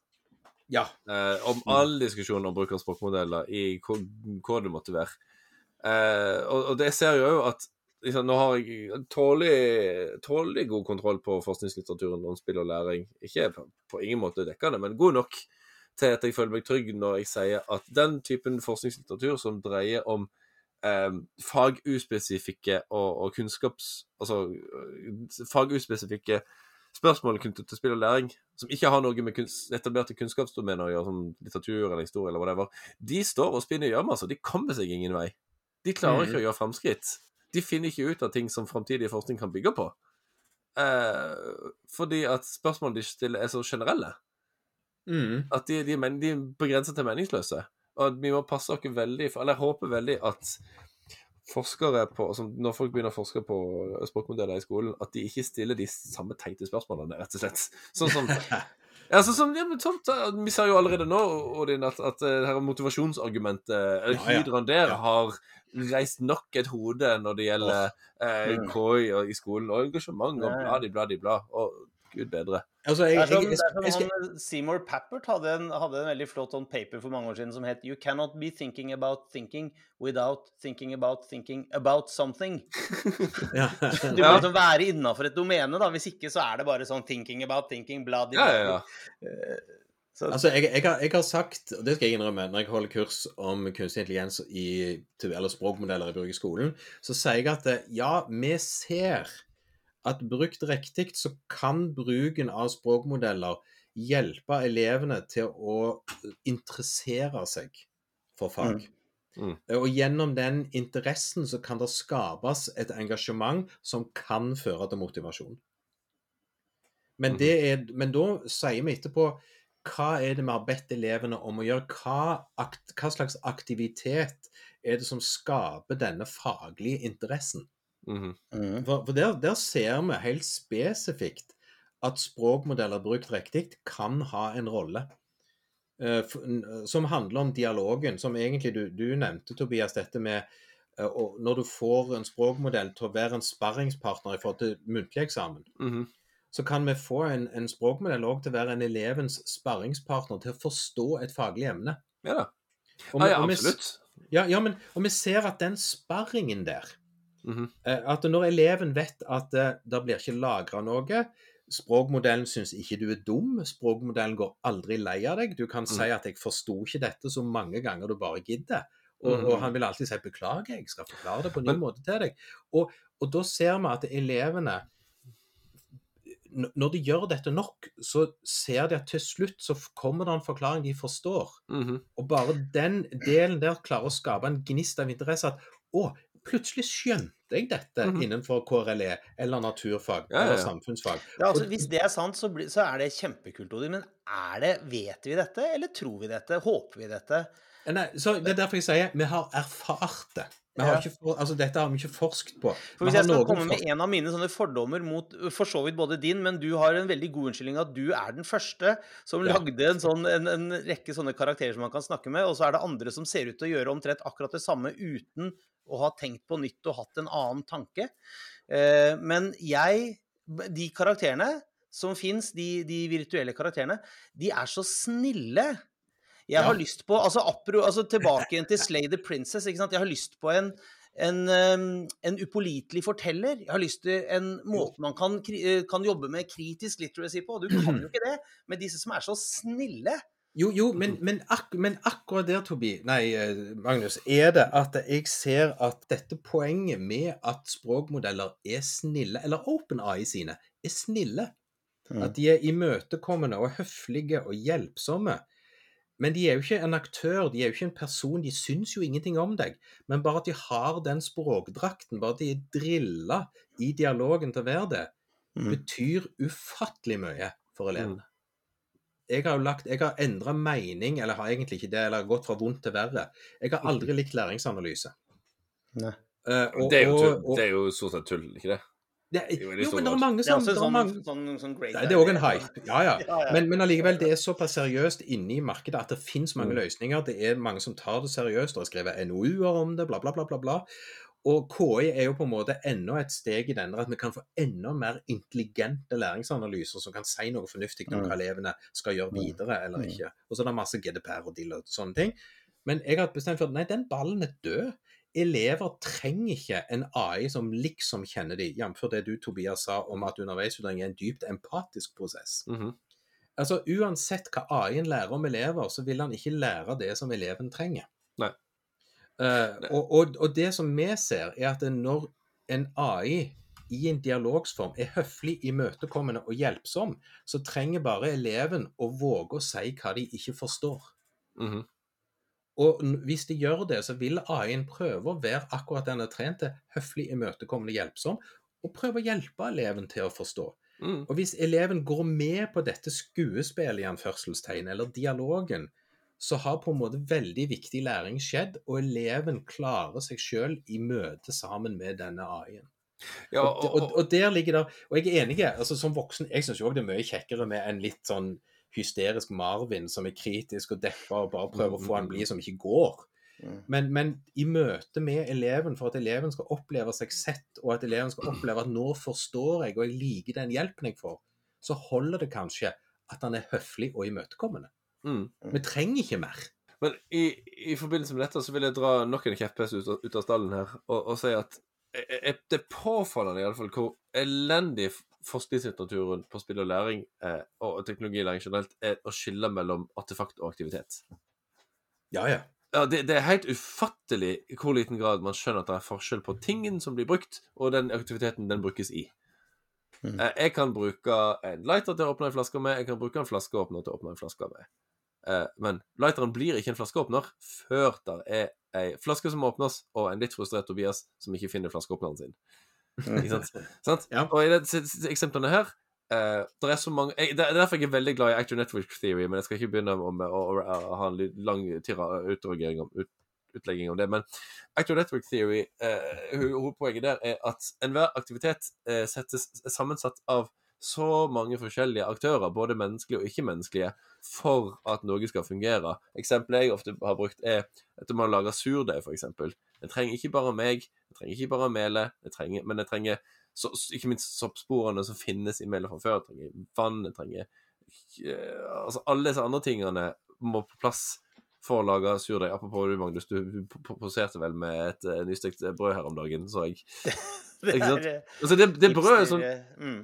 ja. Eh, om all diskusjon om bruk av språkmodeller i hva, det måtte være. Eh, og, og det ser jeg jo at liksom, nå har jeg tålelig, tålelig god kontroll på forskningslitteraturen om spill og læring. Ikke på, på ingen måte dekkende, men god nok til at jeg føler meg trygg når jeg sier at den typen forskningslitteratur som dreier om eh, faguspesifikke og, og kunnskaps... Altså eh, faguspesifikke spørsmål knyttet til spill og læring, som ikke har noe med kunst, etablerte kunnskapsdomener å gjøre, som litteratur eller historie eller whatever, de står og spinner gjørme, altså. De kommer seg ingen vei. De klarer ikke å gjøre framskritt. De finner ikke ut av ting som framtidig forskning kan bygge på. Eh, fordi at spørsmålene de stiller, er så generelle. Mm. At de, de, men, de er begrenset til meningsløse. Og at vi må passe oss veldig for Eller jeg håper veldig at forskere på altså Når folk begynner å forske på språkmodeller i skolen, at de ikke stiller de samme teite spørsmålene, rett og slett. Sånn som ja, sånn som, ja, sånn, Vi ser jo allerede nå Odin, at, at det her motivasjonsargumentet eller Ja, ja. Hydraen der har reist nok et hode når det gjelder eh, Mm. KI i skolen, og engasjement og bladi, bladi, bla. Og gud bedre. Altså, Det jeg, er jeg, det jeg, er som jeg, han, Seymour Pappert hadde en, hadde en veldig flott sånn paper for mange år siden som het You cannot be thinking about thinking without thinking about thinking about something. ja. Du må liksom være innafor et domene, da. Hvis ikke så er det bare sånn thinking about thinking, bloody Ja, ja, ja. Så, Altså, jeg, jeg, har, jeg har sagt, og det skal jeg innrømme, når jeg holder kurs om kunstig intelligens i, eller språkmodeller i bruk i skolen, så sier jeg at eh, ja, vi ser at brukt riktig så kan bruken av språkmodeller hjelpe elevene til å interessere seg for fag. Mm. Mm. Og gjennom den interessen så kan det skapes et engasjement som kan føre til motivasjon. Men, det er, men da sier vi etterpå hva er det vi har bedt elevene om å gjøre? Hva, akt, hva slags aktivitet er det som skaper denne faglige interessen? Mhm. For, for der, der ser vi helt spesifikt at språkmodeller brukt riktig kan ha en rolle. Uh, som handler om dialogen, som egentlig du, du nevnte, Tobias, dette med uh, Når du får en språkmodell til å være en sparringspartner i forhold til muntlig eksamen, Mhm. så kan vi få en, en språkmodell òg til å være en elevens sparringspartner til å forstå et faglig emne. Ja da. Og Ja, absolutt. og vi. Ja, ja, men og vi ser at den sparringen der Eh, At når eleven vet at eh, det blir ikke lagra noe Språkmodellen syns ikke du er dum. Språkmodellen går aldri lei av deg. Du kan si at 'jeg forsto ikke dette' så mange ganger du bare gidder. Og, Mhm. og han vil alltid si 'beklager, jeg skal forklare det på en ny måte til deg'. Og, og da ser vi at elevene Når de gjør dette nok, så ser de at til slutt så kommer det en forklaring de forstår. Mhm. Og bare den delen der klarer å skape en gnist av interesse. At å, plutselig skjønte jeg dette Mhm. innenfor KRLE eller naturfag Ja, ja, eller samfunnsfag. Ja, altså, hvis det er sant, så, blir, så er det kjempekult, Odin. Men er det, vet vi dette, eller tror vi dette? Håper vi dette? Nei, så Det er derfor jeg sier vi har erfart det. Har ikke altså, dette har vi ikke forsket på. For Hvis jeg skal komme med en av mine sånne fordommer mot for så vidt både din, men du har en veldig god unnskyldning at du er den første som Ja. lagde en, sånn, en, en rekke sånne karakterer som man kan snakke med, og så er det andre som ser ut til å gjøre omtrent akkurat det samme uten å ha tenkt på nytt og hatt en annen tanke. Eh, men jeg De karakterene som fins, de, de virtuelle karakterene, de er så snille. Jeg har lyst på altså, apro, altså Tilbake igjen til Slay the Princess. ikke sant? Jeg har lyst på en, en, en upålitelig forteller. Jeg har lyst til en måte man kan, eh, kan jobbe med kritisk literacy på. Du kan jo ikke det med disse som er så snille. Jo, jo, men, men, ak men akkurat der, Tobi, nei, eh, Magnus, er det at jeg ser at dette poenget med at språkmodeller er snille, eller OpenAI sine, er snille. Mm. At de er imøtekommende og høflige og hjelpsomme. Men de er jo ikke en aktør, de er jo ikke en person, de syns jo ingenting om deg. Men bare at de har den språkdrakten, bare at de er drilla i dialogen til å være det, Mm. betyr ufattelig mye for elevene. Jeg har jo lagt, jeg har endra mening, eller har egentlig ikke det, eller gått fra vondt til verre. Jeg har aldri likt læringsanalyse. Nei. Uh, og- Det er jo, tull. det er jo stort sett tull, ikke det? Det, jo, men det er mange Det er også det er sånn, mange, sånn, sånn great det er en hype. Ja, ja. Ja, ja. Men, men allikevel, det er såpass seriøst inne i markedet at det finnes mange Mm. løsninger. Det er mange som tar det seriøst og har skrevet NOU-er om det, bla, bla, bla, bla. bla. Og KI er jo på en måte enda et steg i denne, at vi kan få enda mer intelligente læringsanalyser som kan si noe fornuftig om Mm. hva elevene skal gjøre Mm. videre eller ikke. Og så er det masse GDPR og dill og sånne ting. Men jeg har bestemt for at nei, den ballen er død. Elever trenger ikke en AI som liksom kjenner de, jf. det du Tobias sa om at underveisutdanning er en dypt empatisk prosess. Mhm. Altså Uansett hva AI-en lærer om elever, så vil han ikke lære det som eleven trenger. Nei. Eh, og, og, og det som vi ser, er at når en AI i en dialogsform er høflig, imøtekommende og hjelpsom, så trenger bare eleven å våge å si hva de ikke forstår. Mhm. Og hvis de gjør det, så vil AI-en prøve å være akkurat den er trent til, høflig, imøtekommende, hjelpsom, og prøve å hjelpe eleven til å forstå. Mm. Og hvis eleven går med på dette skuespillet i anførselstegn, eller dialogen, så har på en måte veldig viktig læring skjedd, og eleven klarer seg sjøl i møte sammen med denne AI-en. Ja, Og, og, og der ligger det Og jeg er enig, altså som voksen, jeg syns òg det er mye kjekkere med en litt sånn hysterisk Marvin som er kritisk og deppa og bare prøver å få han blid som ikke går. Mm. Men, men i møte med eleven, for at eleven skal oppleve seg sett, og at eleven skal oppleve at nå forstår jeg, og jeg liker den hjelpen jeg får, så holder det kanskje at han er høflig og imøtekommende. mm. Vi trenger ikke mer. Men i, i forbindelse med dette så vil jeg dra nok en kjepphest ut, ut av stallen her og, og si at jeg, jeg, det er påfallende i alle fall hvor elendig f- forskningslitteraturen på spill og læring eh, og teknologilæring generelt er å skille mellom artefakt og aktivitet. Ja, ja. Ja, det, det er helt ufattelig i hvor liten grad man skjønner at det er forskjell på tingen som blir brukt, og den aktiviteten den brukes i. Mm. Eh, Jeg kan bruke en lighter til å åpne en flaske med, jeg kan bruke en flaskeåpner til å åpne en flaske med. Eh, Men lighteren blir ikke en flaskeåpner før det er ei flaske som åpnes, og en litt frustrert Tobias som ikke finner flaskeåpneren sin. Ikke sant? sant? Ja. Og i disse eksemplene her eh, det er så mange jeg, Det er derfor jeg er veldig glad i Actor Network Theory, men jeg skal ikke begynne om, å, å, å ha en lang utdragering om, ut, utlegging om det. Men Actor Network Theory, eh, hovedpoenget der er at enhver aktivitet eh, settes, er sammensatt av så mange forskjellige aktører, både menneskelige og ikke-menneskelige, for at noe skal fungere. Eksempelet jeg ofte har brukt, er at man lager surdeig, f.eks. Jeg trenger ikke bare meg, jeg trenger ikke bare melet, men jeg trenger så, ikke minst soppsporene som finnes i melet fra før. Jeg trenger vann, jeg trenger eh, Altså alle disse andre tingene må på plass for å lage surdeig. Apropos du, Magnus, du poserte vel med et uh, nystekt brød her om dagen, så jeg. Det Ikke sant? eh, Altså det, det brødet er som eh, mm.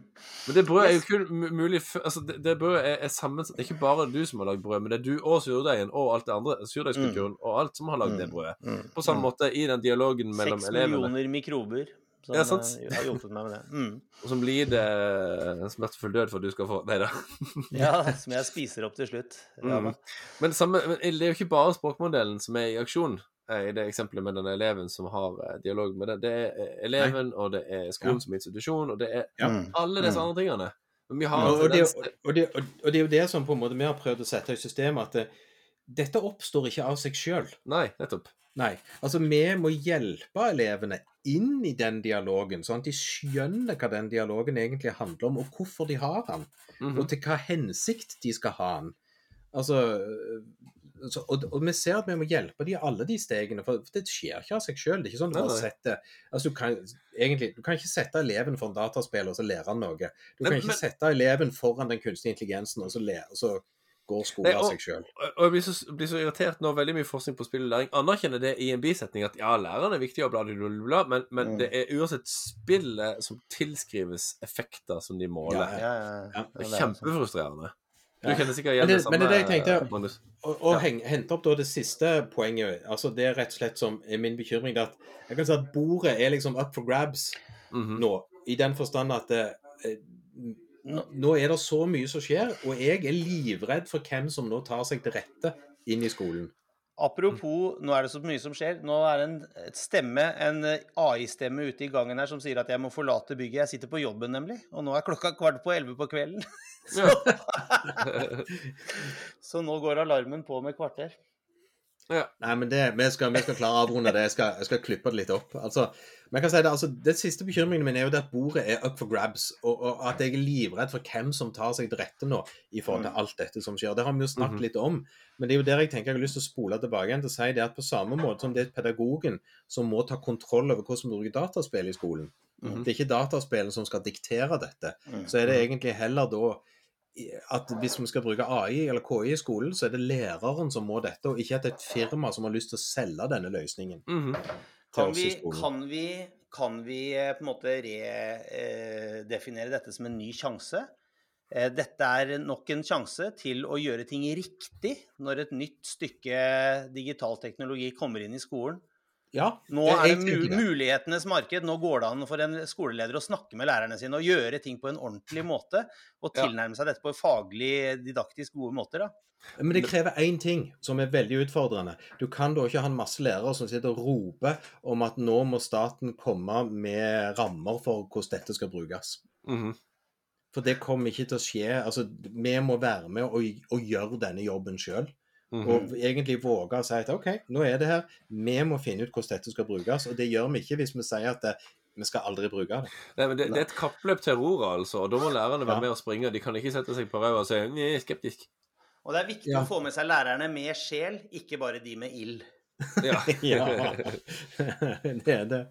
men det brødet er jo kun mulig Altså, det, det brødet er, er sammensatt Det er ikke bare du som har lagd brød, men det er du og surdeigen og alt det andre, surdeigskulturen og alt som har lagd det Mm. brødet. Mm. På samme måte i den dialogen mellom elevene. Seks millioner mikrober som Ja, sant. eh, har hjulpet meg med det. Mm. Og som lider en smertefull død for at du skal få Nei da. Ja, som jeg spiser opp til slutt. Ja, Mm. Men, samme, men det er jo ikke bare språkmodellen som er i aksjon eh, i det eksempelet med den eleven som har eh, dialog med det. Det er eleven, eleven, og det er skolen Ja. som institusjon, og det er Ja. Alle disse Mm. andre tingene. Men vi har Og, og, det, tendens og, det, og, og det er jo det som på en måte vi har prøvd å sette i systemet, at det, dette oppstår ikke av seg sjøl. Nei, nettopp. Nei. Altså, vi må hjelpe elevene inn i den dialogen, sånn at de skjønner hva den dialogen egentlig handler om, og hvorfor de har den, Mhm. og til hva hensikt de skal ha den. Altså så, og, og vi ser at vi må hjelpe de i alle de stegene, for det skjer ikke av seg sjøl. Det er ikke sånn du bare setter altså, du, kan, egentlig, du kan ikke sette eleven for en dataspill, og så lære han noe. Du Men- kan ikke men- sette eleven foran den kunstige intelligensen, og så, lære, og så går skolen av seg sjøl. Og og jeg blir så, blir så irritert når veldig mye forskning på spill og læring anerkjenner det i en bisetning at ja, læreren er viktig, og bla, bla, bla, bla, men, men Mm. det er uansett spillet som tilskrives effekter som de måler. Ja, Ja, ja, ja. Ja, Det er kjempefrustrerende. Du kjenner sikkert igjen det- det, samme, men det er det jeg tenkte. Magnus. Og, og Ja. hente opp da det siste poenget. altså Det er rett og slett som er min bekymring. det at jeg kan si at Bordet er liksom up for grabs Mhm. nå, i den forstand at det, eh, nå, nå er det så mye som skjer, og jeg er livredd for hvem som nå tar seg til rette inn i skolen. Apropos, nå er det så mye som skjer. Nå er det en stemme, en eh, AI-stemme ute i gangen her som sier at jeg må forlate bygget. Jeg sitter på jobben, nemlig. Og nå er klokka kvart på elleve på kvelden. Så, så nå går alarmen på med kvarter. Nei, men det, vi, skal, vi skal klare å avrunde det. Jeg skal, jeg skal klippe det litt opp. Altså, men jeg kan si det, altså, Den siste bekymringen min er jo det at bordet er up for grabs, og, og at jeg er livredd for hvem som tar seg til rette nå i forhold til alt dette som skjer. Det har vi jo snakket Mhm. litt om, men det er jo der jeg tenker jeg har lyst til å spole tilbake igjen til å si det at på samme måte som det er pedagogen som må ta kontroll over hvordan vi bruker dataspill i skolen, Mhm. det er ikke dataspillene som skal diktere dette, Mm. så er det egentlig heller da at hvis vi skal bruke AI eller KI i skolen, så er det læreren som må dette, og ikke at et firma som har lyst til å selge denne løsningen Mhm. til Kan vi, kan vi, kan vi eh, på en måte redefinere dette som en ny sjanse? Eh, Dette er nok en sjanse til å gjøre ting riktig når et nytt stykke digital teknologi kommer inn i skolen. Ja. Nå er det mu mulighetenes marked. Nå går det an for en skoleleder å snakke med lærerne sine og gjøre ting på en ordentlig måte. Og tilnærme seg dette på faglig, didaktisk gode måter. da. Men det krever én ting som er veldig utfordrende. Du kan da ikke ha en masse lærere som sitter og roper om at nå må staten komme med rammer for hvordan dette skal brukes. Mhm. For det kommer ikke til å skje. Altså, vi må være med og, og gjøre denne jobben sjøl. Mhm. Og egentlig våge å si at OK, nå er det her. Vi må finne ut hvordan dette skal brukes. Og det gjør vi ikke hvis vi sier at det, vi skal aldri bruke det. Nei, men det, det er et kappløp til Aurora, altså. Og da må lærerne være Ja. med og springe. De kan ikke sette seg på ræva og si «Nei, skeptisk. Og det er viktig Ja. å få med seg lærerne med sjel, ikke bare de med ild. Ja. Ja, det er det.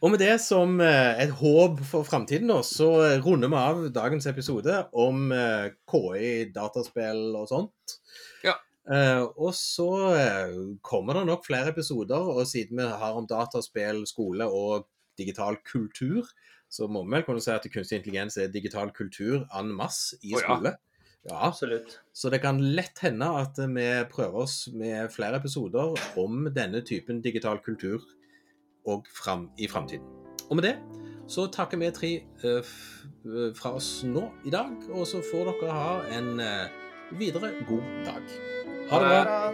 Og med det som eh, et håp for framtiden, så runder vi av dagens episode om eh, KI, dataspill og sånt. Ja. Eh, og så eh, kommer det nok flere episoder, og siden vi har om dataspill, skole og digital kultur, så må vi vel kunne si at kunstig intelligens er digital kultur en masse i oh, skole. Ja. Absolutt. Så det kan lett hende at vi prøver oss med flere episoder om denne typen digital kultur og fram, i framtiden. Og med det så takker vi tre uh, fra oss nå i dag, og så får dere ha en uh, videre god dag. Ha det bra.